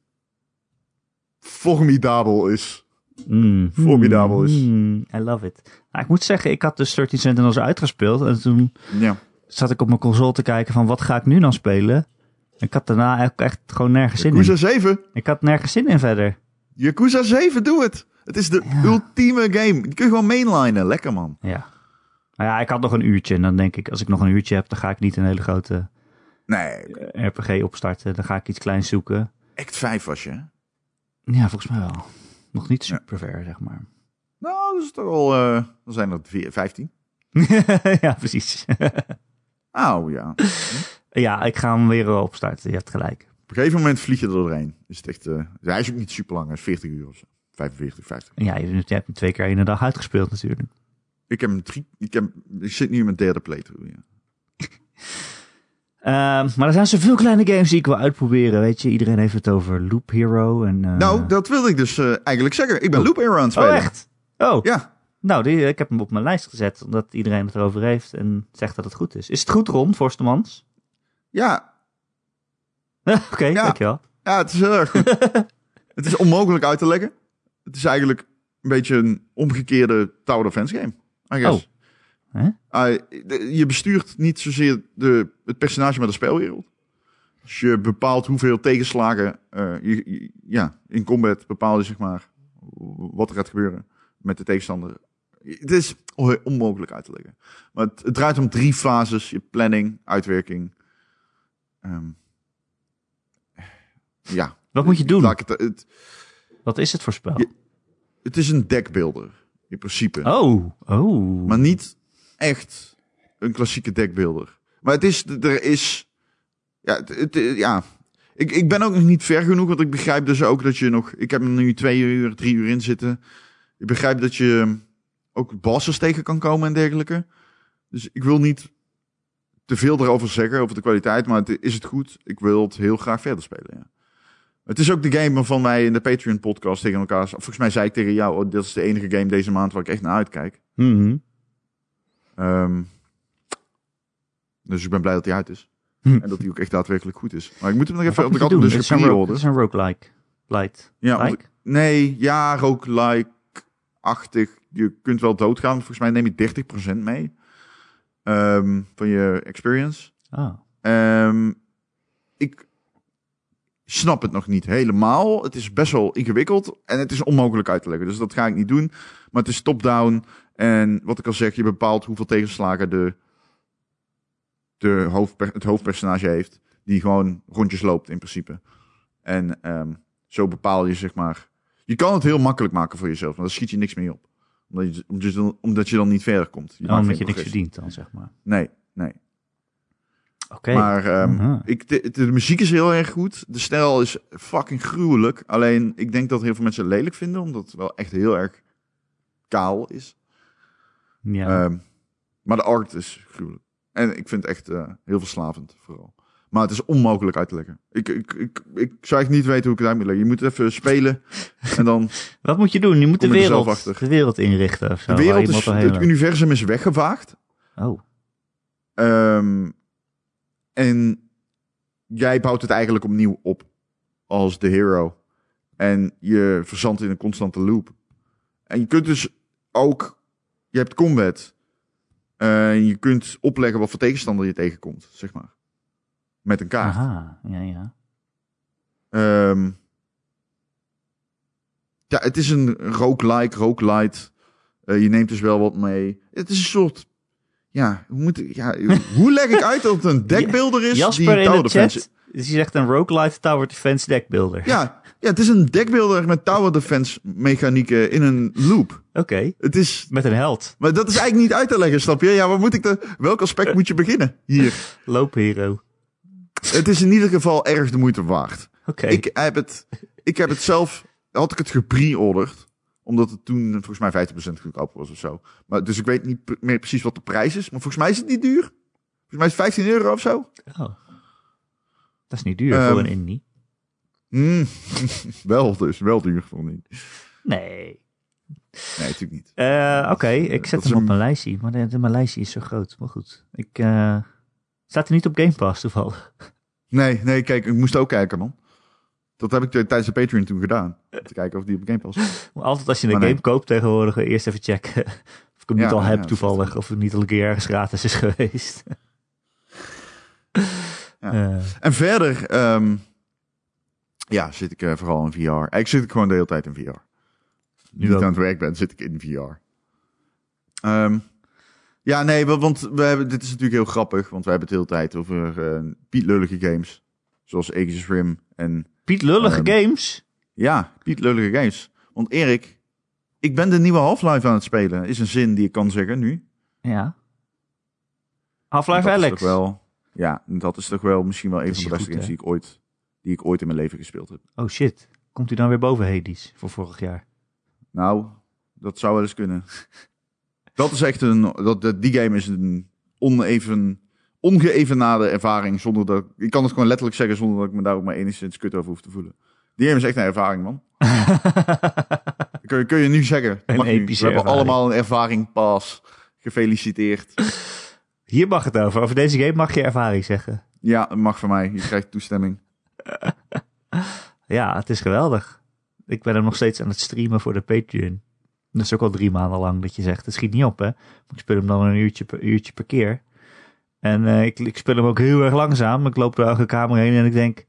formidabel is. Mm. Formidabel is. Mm, I love it. Nou, ik moet zeggen, ik had dus 13 Sentinels uitgespeeld. En toen Ja. zat ik op mijn console te kijken van wat ga ik nu dan spelen? Ik had daarna echt, echt gewoon nergens zin Yakuza in. 7? Ik had nergens zin in verder. Yakuza 7, doe het. Het is de Ja. ultieme game. Die kun je gewoon mainlinen. Lekker, man. Ja. Nou ja, ik had nog een uurtje. En dan denk ik, als ik nog een uurtje heb, dan ga ik niet een hele grote Nee, eh, RPG opstarten. Dan ga ik iets kleins zoeken. Act 5 was je? Ja, volgens mij wel. Nog niet super ver, zeg maar. Nou, dat is toch al... eh dan zijn er vier- 15. ja, precies. Oh, ja. ja, ik ga hem weer opstarten. Je hebt gelijk. Op een gegeven moment vlieg je er doorheen. Is het echt, eh, hij is ook niet super lang. Hij is 40 uur of zo. 45, 50. En ja, je, je hebt hem twee keer in de dag uitgespeeld natuurlijk. Ik heb hem drie... Ik, heb, ik zit nu in mijn derde playthrough. Ja. Ehm, maar er zijn zoveel kleine games die ik wil uitproberen. Weet je, iedereen heeft het over Loop Hero. En, eh, Nou, dat wilde ik dus eh, eigenlijk zeggen. Ik ben Oh. Loop Hero aan het spelen. Oh, echt? Oh, Ja. nou, die, ik heb hem op mijn lijst gezet. Omdat iedereen het erover heeft en zegt dat het goed is. Is het goed, Ron, Forstemans? Ja, Oké, Ja. dankjewel. ja, het is heel erg goed. het is onmogelijk uit te leggen. Het is eigenlijk een beetje een omgekeerde Tower Defense game. I guess. Ah, de- je bestuurt niet zozeer de, het personage, maar de spelwereld. Als je bepaalt hoeveel tegenslagen eh, je, je- ja, in combat bepaal je zeg maar wat er gaat gebeuren met de tegenstander. Het is on- onmogelijk uit te leggen. Maar het, het draait om drie fases: je planning, uitwerking. Ehm, ja. Wat moet je doen? Het, het, Wat is het voor spel? Je- het is een deckbuilder in principe. Oh, oh. Maar niet echt een klassieke deckbuilder. Maar het is, er is, ja, het, ja. Ik, ik ben ook nog niet ver genoeg, want ik begrijp dus ook dat je nog, ik heb er nu twee uur, drie uur in zitten. Ik begrijp dat je ook bosses tegen kan komen en dergelijke. Dus ik wil niet te veel erover zeggen, over de kwaliteit, maar het, is het goed? Ik wil het heel graag verder spelen, ja. Het is ook de game waarvan wij in de Patreon podcast tegen elkaar, volgens mij zei ik tegen jou, oh, dit is de enige game deze maand waar ik echt naar uitkijk. Mhm. Ehm, dus ik ben blij dat hij uit is. Hm. En dat hij ook echt daadwerkelijk goed is. Maar ik moet hem nog even... je had hem doen? dus Het is een ro- gepreorderd. Het is een roguelike. Light. Ja, Like? Nee, ja, roguelike-achtig. Je kunt wel doodgaan. Volgens mij neem je 30% mee. ehm, van je experience. Oh. Ehm, ik snap het nog niet helemaal. Het is best wel ingewikkeld. En het is onmogelijk uit te leggen. Dus dat ga ik niet doen. Maar het is top-down. En wat ik al zeg, je bepaalt hoeveel tegenslagen de, de hoofdper- het hoofdpersonage heeft. Die gewoon rondjes loopt in principe. En ehm, zo bepaal je zeg maar... Je kan het heel makkelijk maken voor jezelf. Maar dan schiet je niks meer op. Omdat je, omdat je, dan, omdat je dan niet verder komt. Je Oh, omdat je niks verdient dan, zeg maar. Nee, nee. Oké. Maar ehm, ik, de, de muziek is heel erg goed. De stijl is fucking gruwelijk. Alleen, ik denk dat heel veel mensen het lelijk vinden. Omdat het wel echt heel erg kaal is. Ja. Ehm, maar de art is gruwelijk. En ik vind het echt eh, heel verslavend, vooral. Maar het is onmogelijk uit te leggen. Ik, ik, ik, ik zou echt niet weten hoe ik het uit moet leggen. Je moet even spelen. en dan... Wat moet je doen? Je moet de er wereld, de wereld inrichten of zo. De wereld je is... Het universum is weggevaagd. Oh. Ehm, en jij bouwt het eigenlijk opnieuw op als de hero. En je verzandt in een constante loop. En je kunt dus ook... Je hebt combat. En je kunt opleggen wat voor tegenstander je tegenkomt, zeg maar. Met een kaart. Aha. Ja, ja. Ehm, ja, het is een roguelike, roguelite. Eh, je neemt dus wel wat mee. Het is een soort... Ja, hoe, moet ja, hoe leg ik uit dat het een deckbuilder is Jasper die in de. Chat. Die zegt een roguelite tower defense deckbuilder. Ja, ja, het is een deckbuilder met Tower Defense mechanieken in een loop. Oké. Het is... Met een held. Maar dat is eigenlijk niet uit te leggen, snap je? Ja, waar moet ik de, welk aspect moet je beginnen hier? Loophero. Het is in ieder geval erg de moeite waard. Oké. Ik heb het, ik heb het zelf, had ik het gepre-orderd. Omdat het toen volgens mij 15% goedkoper was of zo. Maar, dus ik weet niet meer precies wat de prijs is. Maar volgens mij is het niet duur. Volgens mij is het 15 euro of zo. Oh. Dat is niet duur Ehm, voor een indie. Hmm. wel dus, wel duur voor niet. Nee. Nee, natuurlijk niet. Eh, Oké, ik zet hem op een- mijn lijstje. Maar de, mijn lijstje is zo groot. Maar goed. Ik, eh, staat er niet op Game Pass toevallig? Nee, nee, kijk, ik moest ook kijken, man. Dat heb ik tijdens de Patreon toen gedaan. Om te kijken of die op Game Pass. Maar Altijd als je een Maar game nee. koopt tegenwoordig, eerst even checken of ik hem Ja, niet al heb ja, toevallig. Of het niet al een keer ergens gratis is geweest. Ja. En verder, ehm, Ja, zit ik eh, vooral in VR. Eigenlijk zit ik gewoon de hele tijd in VR. Nu ook. ik aan het werk ben, zit ik in VR. Ehm, ja, nee, wa- want we hebben, dit is natuurlijk heel grappig, want we hebben het de hele tijd over eh pietlullige games. Zoals Aegis Rim en Piet Lullige Ehm, Games. ja, pietlullige games. Want Erik, ik ben de nieuwe Half-Life aan het spelen. Is een zin die ik kan zeggen nu. Ja. Half-Life Dat is Alex. toch wel, ja, dat is toch wel misschien wel een van de beste games die ik ooit, die ik ooit in mijn leven gespeeld heb. Oh shit. Komt u dan weer boven Hades voor vorig jaar? Nou, dat zou wel eens kunnen. Dat is echt een. Dat, die game is een oneven, ongeëvenaarde ervaring. Zonder dat. Ik kan het gewoon letterlijk zeggen zonder dat ik me daar ook maar enigszins kut over hoef te voelen. Die game is echt een ervaring, man. Kun je, kun je nu zeggen. Een nu. We hebben ervaring. allemaal een ervaring pas. Gefeliciteerd. Hier mag het over. Over deze game mag je ervaring zeggen. Ja, dat mag van mij. Je krijgt toestemming. Ja, het is geweldig. Ik ben hem nog steeds aan het streamen voor de Patreon. Dat is ook al drie maanden lang dat je zegt, het schiet niet op hè. Ik speel hem dan een uurtje per, uurtje per keer. En eh, ik, ik speel hem ook heel erg langzaam. Ik loop door elke kamer heen en ik denk...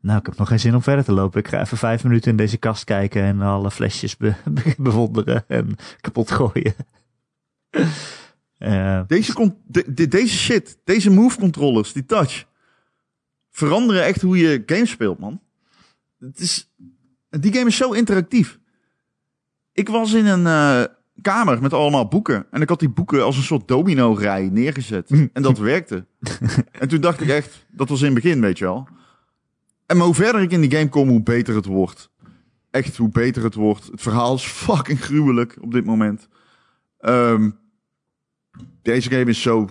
Nou, ik heb nog geen zin om verder te lopen. Ik ga even vijf minuten in deze kast kijken en alle flesjes be- be- bewonderen en kapot gooien. Eh, Deze, con- de- de- deze shit, deze move controllers, die touch, veranderen echt hoe je games speelt, man. Het is, die game is zo interactief. Ik was in een eh, kamer met allemaal boeken. En ik had die boeken als een soort domino-rij neergezet. En dat werkte. En toen dacht ik echt, dat was in het begin, weet je wel. En maar hoe verder ik in die game kom, hoe beter het wordt. Echt, hoe beter het wordt. Het verhaal is fucking gruwelijk op dit moment. Ehm, deze game is zo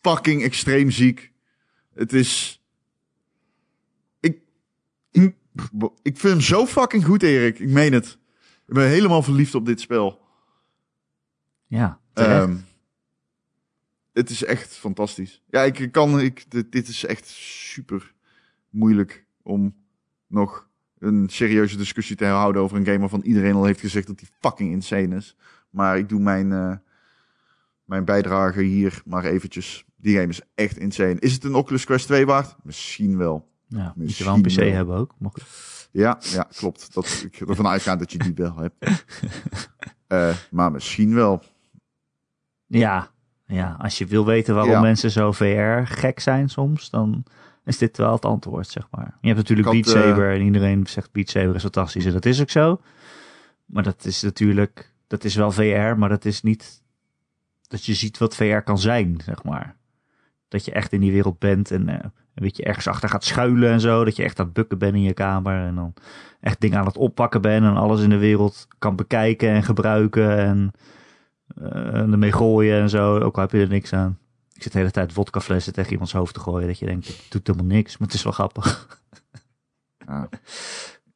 fucking extreem ziek. Het is. Ik, ik. Ik vind hem zo fucking goed, Erik. Ik meen het. Ik ben helemaal verliefd op dit spel. ja. Ehm, het is echt fantastisch. Ja, ik ik kan. Ik, dit, dit is echt super moeilijk om nog een serieuze discussie te houden over een game waarvan iedereen al heeft gezegd dat die fucking insane is. Maar ik doe mijn, eh, mijn bijdrage hier maar eventjes. Die game is echt insane. Is het een Oculus Quest 2 waard? Misschien wel. ja, moet je wel een PC misschien wel. hebben ook. Mocht Ja, ja klopt. Dat, ik ervan uitgaan dat je die wel hebt. Eh, maar misschien wel. Ja, ja, als je wil weten waarom Ja. mensen zo VR gek zijn soms, dan is dit wel het antwoord, zeg maar. Je hebt natuurlijk had, Beat eh, Saber en iedereen zegt Beat Saber is fantastisch en dat is ook zo. Maar dat is natuurlijk, dat is wel VR, maar dat is niet dat je ziet wat VR kan zijn, zeg maar. Dat je echt in die wereld bent en eh, een beetje ergens achter gaat schuilen en zo. Dat je echt aan het bukken bent in je kamer en dan echt dingen aan het oppakken bent en alles in de wereld kan bekijken en gebruiken en eh, ermee gooien en zo. Ook al heb je er niks aan. Ik zit de hele tijd vodkaflessen tegen iemands hoofd te gooien. Dat je denkt, het doet helemaal niks, maar het is wel grappig. Ja.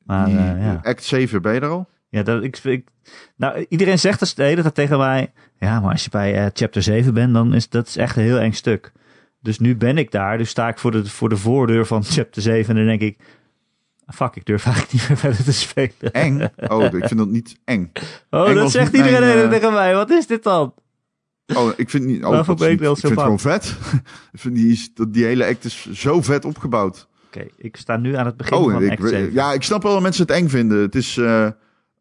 Maar eh, ja. Act 7, ben je er al? Ja, dat, ik, ik, nou, iedereen zegt dus de hele tijd tegen mij... Ja, maar als je bij eh, chapter 7 bent, dan is dat is echt een heel eng stuk. Dus nu ben ik daar. Dus sta ik voor de, voor de voordeur van chapter 7 en dan denk ik... Fuck, ik durf eigenlijk niet meer verder te spelen. Eng? Oh, ik vind dat niet eng. Oh, Eng dat zegt iedereen mijn, eh, tegen mij. Wat is dit dan? Oh, ik vind niet. Oh, dat ik niet- vind het gewoon vet. ik vind die, dat- die hele act is zo vet opgebouwd. Oké, ik sta nu aan het begin Oh, van ik, act 7. ja, ik snap wel dat mensen het eng vinden. Het is eh,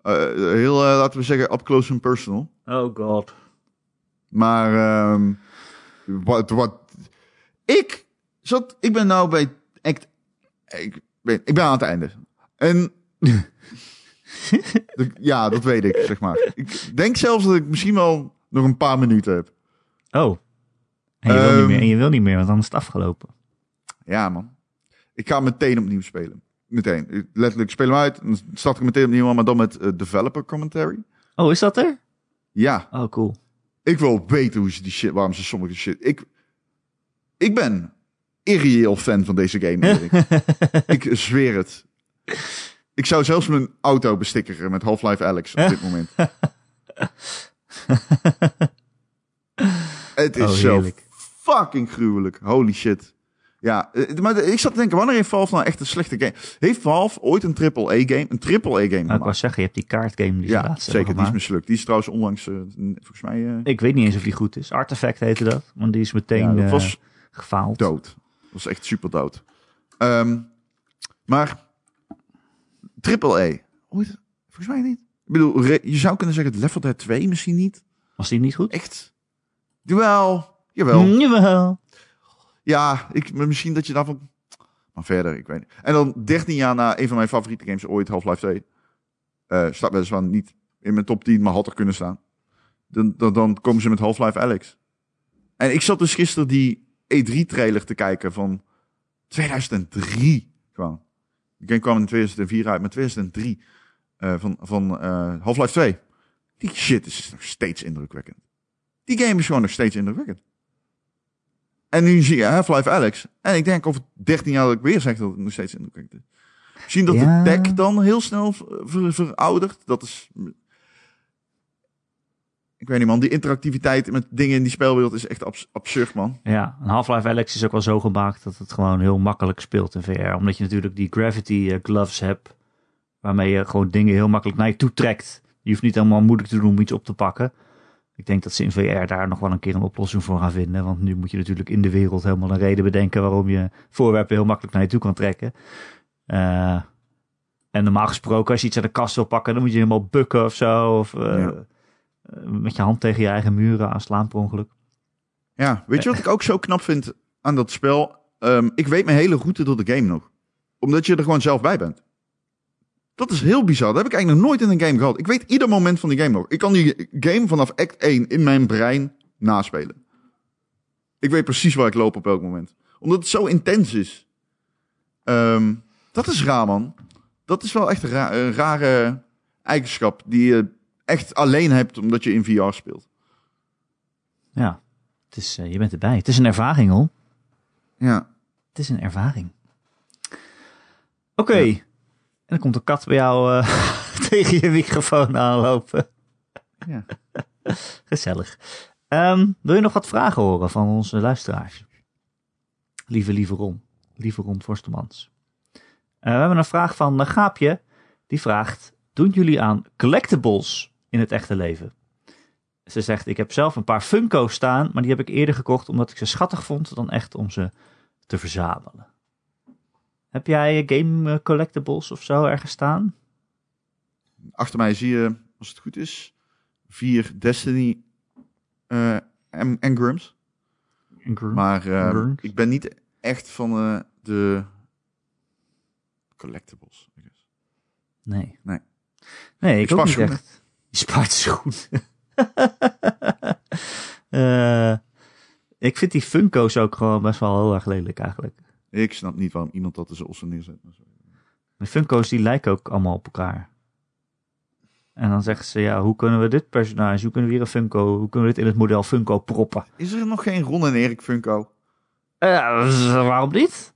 heel, eh, laten we zeggen, up close and personal. Oh god. Maar ehm, wat, wat ik zat, ik ben nou bij act, ik ben, ik ben aan het einde. En ja, dat weet ik, zeg maar. Ik denk zelfs dat ik misschien wel nog een paar minuten heb. Oh. En je, wil niet Ehm. meer, en je wil niet meer, want dan is het afgelopen. Ja, man. Ik ga meteen opnieuw spelen. Meteen. Ik- Letterlijk, ik speel hem uit. Dan start ik meteen opnieuw, maar dan met eh, developer commentary. Oh, is dat er? Ja, Oh, cool. ik wil weten hoe ze die shit, waarom ze sommige shit. Ik, ik ben irreëel fan van deze game. Erik. ik zweer het. Ik zou zelfs mijn auto bestikkeren met Half-Life Alex op dit moment. het is Oh, zo fucking gruwelijk. Holy shit. Ja, eh, maar ik zat te denken, wanneer heeft Valve nou echt een slechte game? Heeft Valve ooit een triple-A-game, een triple-A-game Nou, ik wou zeggen, je hebt die kaartgame die ze Ja, laatst zeker. Die is mislukt. Die is trouwens onlangs, eh, volgens mij, eh, Ik weet niet eens of die goed is. Artifact heette dat. Want die is meteen ja, dat was gefaald. dood. Dat was echt super dood. Ehm, Maar triple A. Ooit? Volgens mij niet. Ik bedoel, je zou kunnen zeggen 4 Dead 2 misschien niet. Was die niet goed? Echt. Duel. Jawel. Mm, Jawel. Ja, ik, misschien dat je daarvan... Maar verder, ik weet niet. En dan 13 jaar na een van mijn favoriete games ooit, Half-Life 2. eh staat weliswaar niet in mijn top 10, maar had er kunnen staan. Dan, dan, dan komen ze met Half-Life Alex. En ik zat dus gisteren die E3-trailer te kijken van 2003. Gewoon. Die game kwam in 2004 uit, maar 2003 eh, van, van eh, Half-Life 2. Die shit is nog steeds indrukwekkend. Die game is gewoon nog steeds indrukwekkend. En nu zie je Half-Life Alex. En ik denk over 13 jaar dat ik weer zeg dat het nog steeds indrukwekkend is. Misschien dat Ja. de tech dan heel snel ver- ver- veroudert. Dat is... Ik weet niet man, die interactiviteit met dingen in die spelwereld is echt abs- absurd man. Ja, en Half-Life Alex is ook wel zo gemaakt dat het gewoon heel makkelijk speelt in VR. Omdat je natuurlijk die gravity eh, gloves hebt, waarmee je gewoon dingen heel makkelijk naar je toe trekt. Je hoeft niet helemaal moeilijk te doen om iets op te pakken. Ik denk dat ze in VR daar nog wel een keer een oplossing voor gaan vinden. Want nu moet je natuurlijk in de wereld helemaal een reden bedenken waarom je voorwerpen heel makkelijk naar je toe kan trekken. Eh, en normaal gesproken, als je iets uit de kast wil pakken, dan moet je helemaal bukken of zo. Of eh, Ja. eh, met je hand tegen je eigen muren aanslaan per ongeluk. Ja, weet je wat ik ook zo knap vind aan dat spel? Ehm, ik weet mijn hele route door de game nog. Omdat je er gewoon zelf bij bent. Dat is heel bizar. Dat heb ik eigenlijk nog nooit in een game gehad. Ik weet ieder moment van die game nog. Ik kan die game vanaf act 1 in mijn brein naspelen. Ik weet precies waar ik loop op elk moment. Omdat het zo intens is. Ehm, dat is raar, man. Dat is wel echt een, ra- een rare eigenschap die je echt alleen hebt omdat je in VR speelt. Ja, het is, eh, je bent erbij. Het is een ervaring, hoor. Ja. Het is een ervaring. Oké. Dan komt een kat bij jou eh, tegen je microfoon aanlopen. ja. Gezellig. Ehm, wil je nog wat vragen horen van onze luisteraars? Lieve, lieve Ron. Lieve Ron Forstemans. Eh, we hebben een vraag van uh, Gaapje. Die vraagt, doen jullie aan collectibles in het echte leven? Ze zegt, ik heb zelf een paar Funko's staan, maar die heb ik eerder gekocht omdat ik ze schattig vond dan echt om ze te verzamelen. Heb jij eh, game eh, collectibles of zo ergens staan? Achter mij zie je, als het goed is, vier Destiny eh en engrams. Maar ik ben niet echt van de collectibles. Nee. Nee. Nee, ik, Ik ook niet echt. Je spaart schoenen. Eh, ik vind die Funko's ook gewoon best wel heel erg lelijk eigenlijk. Ik snap niet waarom iemand dat zo ossen neerzet. De Funko's die lijken ook allemaal op elkaar. En dan zeggen ze, ja, hoe kunnen we dit personage, hoe kunnen we hier een Funko, hoe kunnen we dit in het model Funko proppen? Is er nog geen Ron en Erik Funko? Eh, dus waarom niet?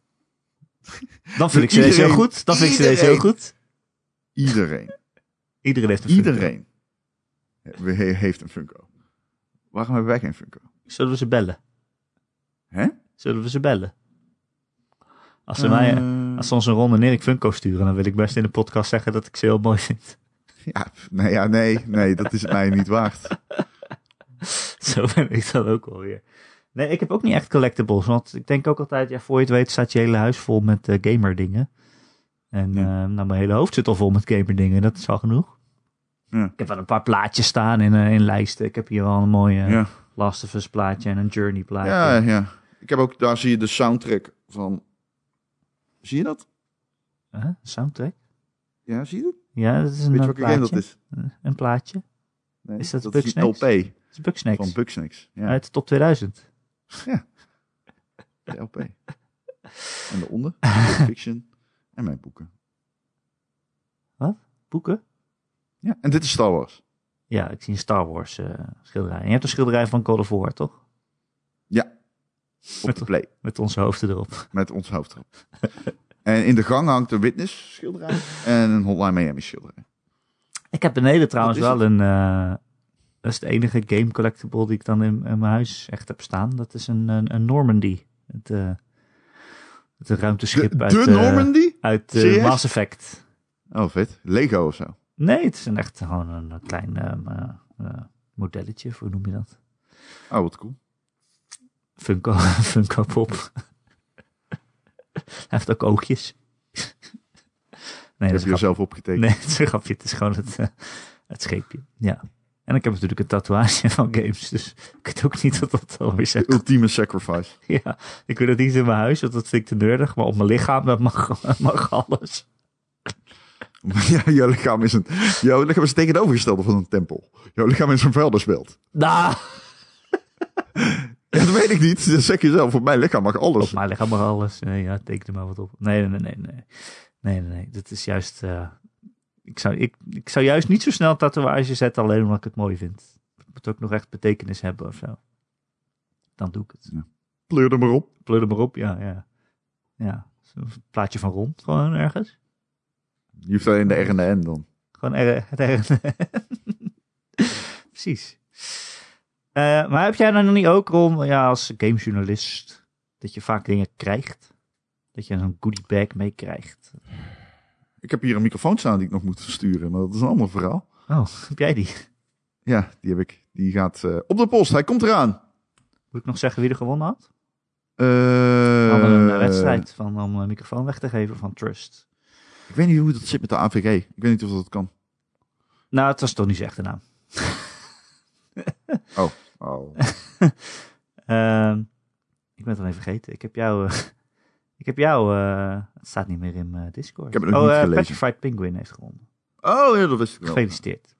Dan vind ik ze deze heel Iedereen- goed. Dan vind ik ze deze heel iedereen- goed. Iedereen. Iedereen heeft een Funko. Iedereen he- he- heeft een Funko. Waarom hebben wij geen Funko? Zullen we ze bellen? Hè? Zullen we ze bellen? Als ze, mij, Eh, als ze ons een Ron en Erik Funko sturen, dan wil ik best in de podcast zeggen dat ik ze heel mooi vind. Ja, nee, ja, nee, nee, dat is het mij niet waard. Zo ben ik dan ook alweer. Nee, ik heb ook niet echt collectibles. Want ik denk ook altijd, ja, voor je het weet staat je hele huis vol met eh, gamer dingen. En Ja. eh, nou, mijn hele hoofd zit al vol met gamer dingen. Dat is al genoeg. Ja. Ik heb wel een paar plaatjes staan in, eh, in lijsten. Ik heb hier wel een mooie Ja. Last of Us plaatje en een Journey plaatje. Ja, ja. Ik heb ook, daar zie je de soundtrack van. Zie je dat? Huh? Soundtrack? Ja, zie je dat? Ja, dat is een Weet je eh, welke game dat plaatje. is? Een plaatje. Nee, Is dat dat is Bugsnax? LP Dat is Bugsnax. van Bugsnax. Ja, Uit de top 2000. de LP. En daaronder, Pulp Fiction en mijn boeken. Boeken? Ja, en dit is Star Wars. Ja, ik zie een Star Wars eh, schilderij. En je hebt een schilderij van God of War, toch? Ja, op Met- de play, Met onze hoofden erop. met ons hoofd erop. en in de gang hangt een Witness schilderij en een Hotline Miami schilderij. Ik heb beneden trouwens wel een... eh, dat is de enige game collectible die ik dan in, in mijn huis echt heb staan. Dat is een, een, een Normandy. Het, eh, het ruimteschip De, uit, de eh, Normandy? uit? Mass Effect. Oh, vet. Lego of zo. Nee, het is een echt gewoon een, een klein modelletje. Hoe noem je dat? Oh, wat cool. Funko, Funko Pop. Hij heeft ook oogjes. Nee, heb dat je er een zelf opgetekend. Nee, het is een grapje. Het is gewoon het, eh, het scheepje. Ja. En ik heb natuurlijk een tatoeage van games. Dus ik weet ook niet wat dat alweer zegt. Ultieme sacrifice. Ja, ik wil het niet in mijn huis, want dat vind ik te nerdig. Maar op mijn lichaam, dat mag, mag alles. Ja, jouw lichaam is een, jouw lichaam is tegenovergestelde van een tempel. Jouw lichaam is een vuilnisbelt. Nou, Ja, dat weet ik niet. Dat zeg je zelf. Op mijn lichaam mag alles. op mijn lichaam mag alles. Nee, ja, teken er maar wat op. Nee, nee, nee, nee. Nee, nee, nee. Dat is juist... eh, ik, zou, ik, ik zou juist niet zo snel een tatoeage zetten, alleen omdat ik het mooi vind. Het moet ook nog echt betekenis hebben of zo. Dan doe ik het. Pleur er maar op. Pleur er maar op, ja, ja. Ja, zo'n plaatje van rond, gewoon ergens. Je hoeft alleen de R en de N dan. Gewoon er, het er. Precies. Eh, maar heb jij dan nog niet ook, Ron, ja, als gamejournalist, dat je vaak dingen krijgt? Dat je een goodie bag meekrijgt? Ik heb hier een microfoon staan die ik nog moet versturen. Maar dat is een ander verhaal. Oh, heb jij die? Ja, die heb ik. Die gaat eh, op de post. Hij komt eraan. Moet ik nog zeggen wie er gewonnen had? We hadden een wedstrijd van, om een microfoon weg te geven van Trust. Ik weet niet hoe dat zit met de AVG. Ik weet niet of dat kan. Nou, het was toch niet zijn echte naam. Oh. Ehm, ik ben het al even vergeten. Ik heb jou... eh, ik heb jou... eh, het staat niet meer in Discord. Ik heb het nog oh, niet eh, gelezen. Petrified Penguin heeft gewonnen. oh, ja, dat wist ik wel. Gefeliciteerd.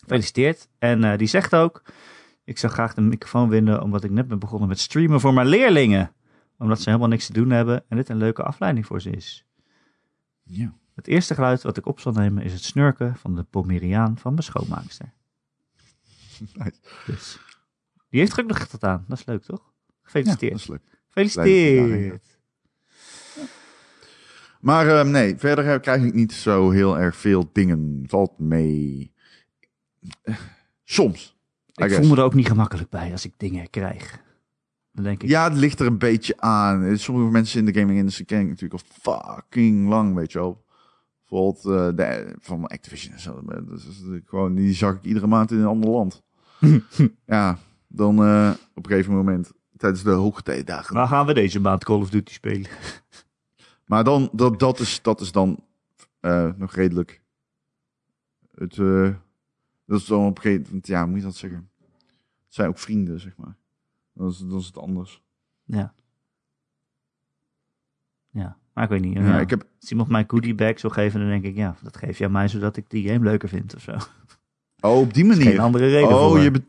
Gefeliciteerd. En die zegt ook... Ik zou graag de microfoon winnen omdat ik net ben begonnen met streamen voor mijn leerlingen. Omdat ze helemaal niks te doen hebben en dit een leuke afleiding voor ze is. Ja. Het eerste geluid wat ik op zal nemen is het snurken van de Pomeriaan van mijn schoonmaakster. Nice. Dus die heeft er ook nog aan. Dat is leuk, toch? Ja, Gefeliciteerd. dat is leuk. Gefeliciteerd. Maar eh, nee, verder eh, krijg ik niet zo heel erg veel dingen. Valt mee. Eh, Soms. Ik voel me er ook niet gemakkelijk bij als ik dingen krijg. Dan denk ik, Ja, het ligt er een beetje aan. Eh, Sommige mensen in de gaming industrie ken ik natuurlijk al fucking lang, weet je wel. Bijvoorbeeld de, van Activision en zo. Is gewoon, die zag ik iedere maand in een ander land. ja, dan eh, op een gegeven moment tijdens de hoogtijdagen. waar gaan we deze maand Call of Duty spelen? Maar dan, dat, dat, is, dat is dan eh, nog redelijk. Het, eh, dat is dan op een gegeven moment, ja, moet je dat zeggen? Het zijn ook vrienden, zeg maar. Dat is, dat is het anders. Ja. Ja, maar ik weet niet. Ja, ja. ik heb, Als iemand mij goodie bag zou geven, dan denk ik, ja, dat geef je aan mij zodat ik die game leuker vind of zo. Oh, op die manier. geen andere reden oh, voor. je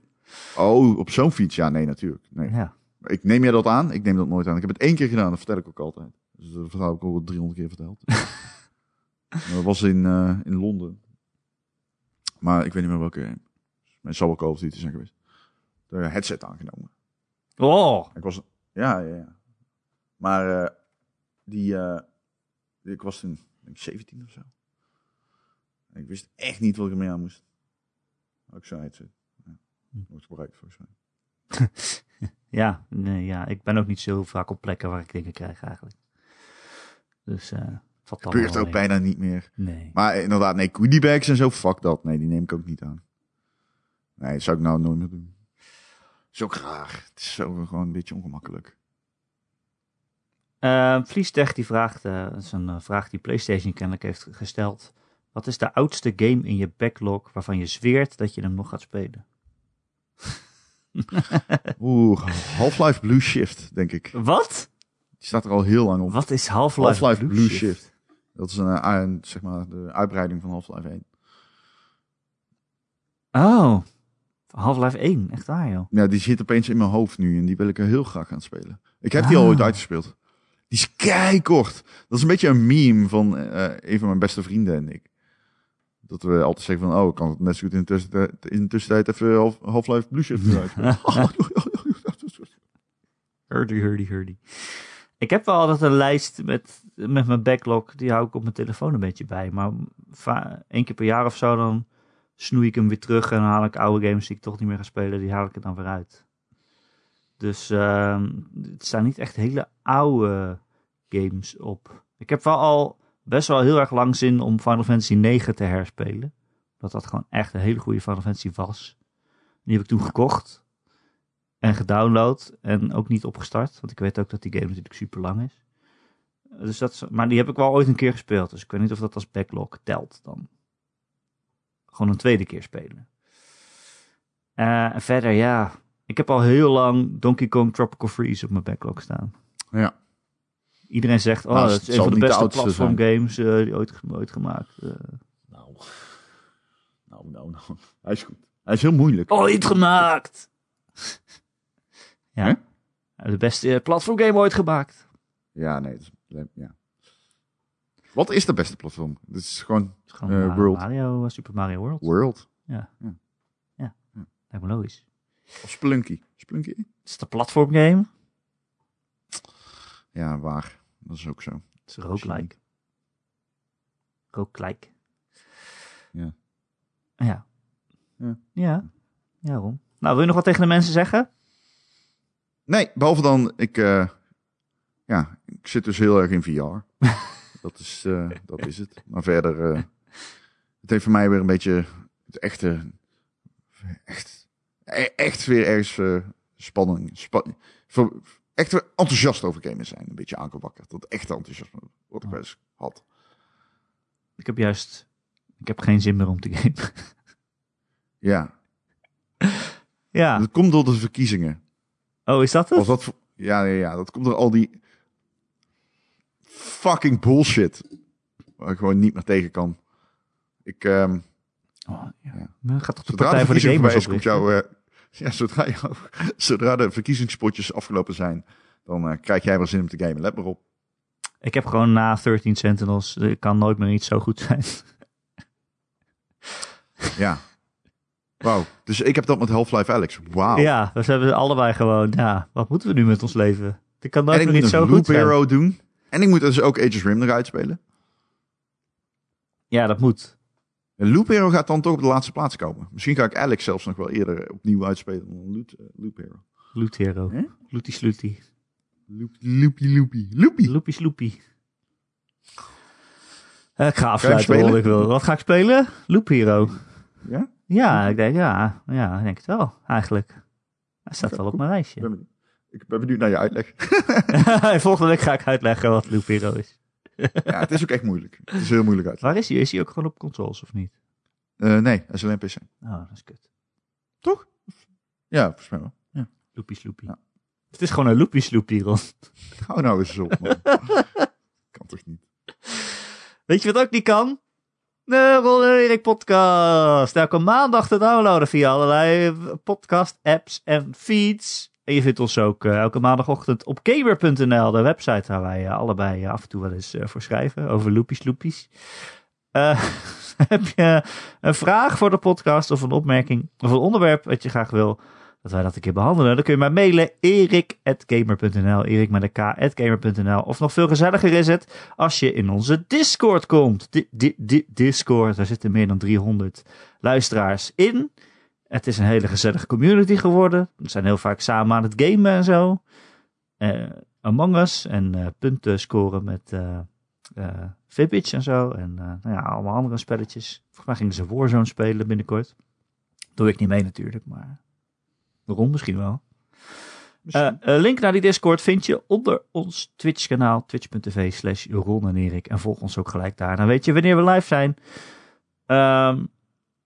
oh, op zo'n fiets? Ja, nee, natuurlijk. Nee. Ja. Ik neem jij dat aan? Ik neem dat nooit aan. Ik heb het één keer gedaan, dat vertel ik ook altijd. Dus dat verhaal heb ik al 300 keer verteld. Dat was in, eh, in Londen. Maar ik weet niet meer welke game. Zal wel Call of Duty zijn geweest. De headset aangenomen. Oh, Ik was, ja, ja, ja. Maar eh, die, eh, ik was toen denk ik 17 of zo. Ik wist echt niet wat ik ermee aan moest. Ook zo'n headset. Ja. Nooit gebruikt volgens mij. ja, nee, ja. Ik ben ook niet zo vaak op plekken waar ik dingen krijg eigenlijk. Dus, eh valt allemaal Gebeurt ook mee. bijna niet meer. Nee. Maar inderdaad, nee, goodie bags en zo, fuck dat. Nee, die neem ik ook niet aan. Nee, dat zou ik nou nooit meer doen. Zo graag. Het is zo gewoon een beetje ongemakkelijk. Vliestech die vraagt, eh, dat is een eh, vraag die PlayStation kennelijk heeft gesteld. Wat is de oudste game in je backlog waarvan je zweert dat je hem nog gaat spelen? Oeh, Half-Life Blue Shift, denk ik. Wat? Die staat er al heel lang op. Wat is Half-Life Blue, Shift. Dat is een, eh, een, zeg maar, de uitbreiding van Half-Life 1. Oh, Half-Life 1, echt waar joh. Ja, die zit opeens in mijn hoofd nu en die wil ik er heel graag gaan spelen. Ik heb die al Ah. ooit uitgespeeld. Die is keikort. Dat is een beetje een meme van eh, een van mijn beste vrienden en ik. Dat we altijd zeggen van, oh, ik kan het net zo goed in de tussentijd, in de tussentijd even Half- Half-Life Blue Shift eruit. Hurdy, hurdy, hurdy. Ik heb wel altijd een lijst met, met mijn backlog. Die hou ik op mijn telefoon een beetje bij. Maar één keer per jaar of zo dan snoei ik hem weer terug. En dan haal ik oude games die ik toch niet meer ga spelen. Die haal ik er dan weer uit. Dus ehm, het staan niet echt hele oude games op. Ik heb wel al best wel heel erg lang zin om Final Fantasy 9 te herspelen. Dat dat gewoon echt een hele goede Final Fantasy was. Die heb ik toen gekocht en gedownload en ook niet opgestart. Want ik weet ook dat die game natuurlijk super lang is. Dus dat maar die heb ik wel ooit een keer gespeeld. Dus ik weet niet of dat als backlog telt dan. Gewoon een tweede keer spelen. Eh, en verder, ja. Ik heb al heel lang Donkey Kong Tropical Freeze op mijn backlog staan. Ja. Iedereen zegt, oh, Nou, dat het is een van de beste platform games eh, die ooit, ooit gemaakt. eh. Nou. Nou, nou, nou. Hij is goed. Hij is heel moeilijk. ooit gemaakt! ja. De beste eh, platform game ooit gemaakt. Ja, nee. is- ja. Wat is de beste platform? Het is gewoon Het is gewoon Ma- World. Mario, Super Mario World. World. Lijkt me logisch. Of Splunky. Splunky? Het is de platform game. Ja, waar. Dat is ook zo. Het is roguelike. Roguelike. Ja. Ja. Ja. Ja. Ja, Ron. Nou, wil je nog wat tegen de mensen zeggen? Nee, behalve dan, ik, eh, ja, ik zit dus heel erg in VR. dat, is, eh, dat is het. Maar verder, eh, het heeft voor mij weer een beetje het echte, echt, e- echt weer ergens spanning, spa, voor, echt enthousiast over gamen zijn. Een beetje aangewakkerd. Dat echte enthousiasme wat ik eens had. Ik heb juist... Ik heb geen zin meer om te gamen. Ja, ja. dat komt door de verkiezingen. Oh, is dat het? Als dat, ja, ja, ja, dat komt door al die fucking bullshit. Waar ik gewoon niet meer tegen kan. Ik, ehm, Oh, ja. Ja. Maar gaat toch de zodra Partij de voor de Gamers komt jouw, eh, ja, zodra, jou, zodra de verkiezingspotjes afgelopen zijn, dan eh, krijg jij wel zin om te gamen. Let maar op. Ik heb gewoon na 13 Sentinels... Er kan nooit meer iets zo goed zijn. Ja. Wauw. Dus ik heb dat met Half-Life Alex. Wauw. Ja, dus hebben we allebei gewoon... Ja, wat moeten we nu met ons leven? Er kan nooit ik meer moet iets zo goed zijn. Hero doen. En ik moet dus ook Aegis Rim nog uitspelen. Ja, dat moet. Een Loop Hero gaat dan toch op de laatste plaats komen. Misschien ga ik Alex zelfs nog wel eerder opnieuw uitspelen dan Loot, eh, Loop Hero. Loot Hero. Hè? Looty Slooty. Loop, loopie, loopie, loopie. Loopy Sloopy. Eh, ik ga afsluiten ik wil. Wat ga ik spelen? Loop Hero. Ja? Ja, ik denk, ja, ja, ik denk het wel, eigenlijk. Hij staat wel op mijn lijstje. Ik ben benieuwd naar je uitleg. Volgende week ga ik uitleggen wat Loop Hero is. ja, het is ook echt moeilijk. Het is heel moeilijk uit. Waar is hij? Is hij ook gewoon op consoles of niet? Eh, nee, dat is alleen PC. Oh, dat is kut. Toch? Ja, volgens mij wel. Ja. Loopy Sloopy. Ja. Het is gewoon een Loopy Sloopy, Ron. Hou nou eens op, man. kan toch niet? Weet je wat ook niet kan? De Ron en Erik podcast. Elke maandag te downloaden via allerlei podcast apps en feeds. En je vindt ons ook eh, elke maandagochtend op gamer.nl, de website waar wij eh, allebei eh, af en toe wel eens voor schrijven, over loopjes. Eh, heb je een vraag voor de podcast of een opmerking of een onderwerp wat je graag wil dat wij dat een keer behandelen, dan kun je mij mailen erik.gamer.nl, erik met een k.gamer.nl. Of nog veel gezelliger is het als je in onze Discord komt. Di- di- di- Discord, daar zitten meer dan 300 luisteraars in. Het is een hele gezellige community geworden. We zijn heel vaak samen aan het gamen en zo. Eh, Among Us en eh, punten scoren met eh Fibbage en zo. En nou ja, allemaal andere spelletjes. Volgens mij gingen ze Warzone spelen binnenkort. Doe ik niet mee natuurlijk, maar Ron misschien wel. Link naar die Discord vind je onder ons Twitch kanaal. Twitch.tv slash Ron en Erik. En volg ons ook gelijk daar. Dan weet je wanneer we live zijn. Ehm,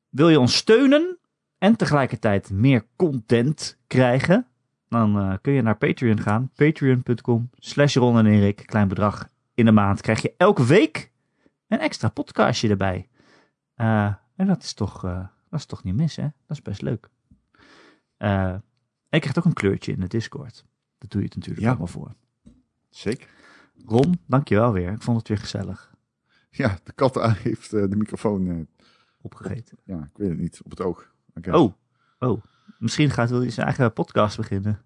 wil je ons steunen en tegelijkertijd meer content krijgen? Dan eh, kun je naar Patreon gaan. Patreon.com slash Ron en Erik. Klein bedrag in de maand. Krijg je elke week een extra podcastje erbij. Eh, en dat is, toch, eh, dat is toch niet mis, hè? Dat is best leuk. En je krijgt ook een kleurtje in de Discord. Dat doe je het natuurlijk Ja. allemaal voor. Zeker. Ron, dankjewel weer. Ik vond het weer gezellig. Ja, de kat heeft de microfoon, Opgegeten. ja, ik weet het niet, op het oog. Oh, oh. Misschien gaat hij zijn eigen podcast beginnen.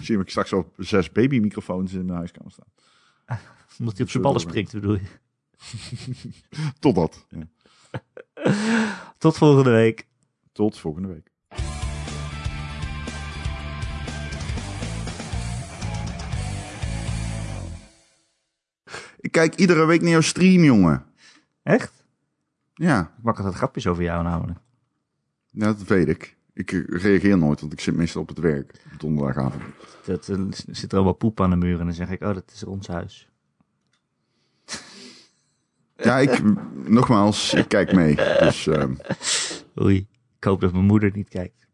Zie ik straks op zes babymicrofoons in mijn huiskamer staan. Omdat hij op zijn ballen springt, bedoel je. Totdat. Ja. Tot volgende week. Tot volgende week. Ik kijk iedere week naar jouw stream, jongen. Echt? Ja, Ik maak altijd grapjes over jou namelijk. Ja dat weet ik. Ik eh, reageer nooit, want ik zit meestal op het werk op donderdagavond. Dat, er zit er allemaal poep aan de muur en dan zeg ik, oh, dat is ons huis. Ja, ik, nogmaals, ik kijk mee. Dus ehm, Oei, ik hoop dat mijn moeder niet kijkt.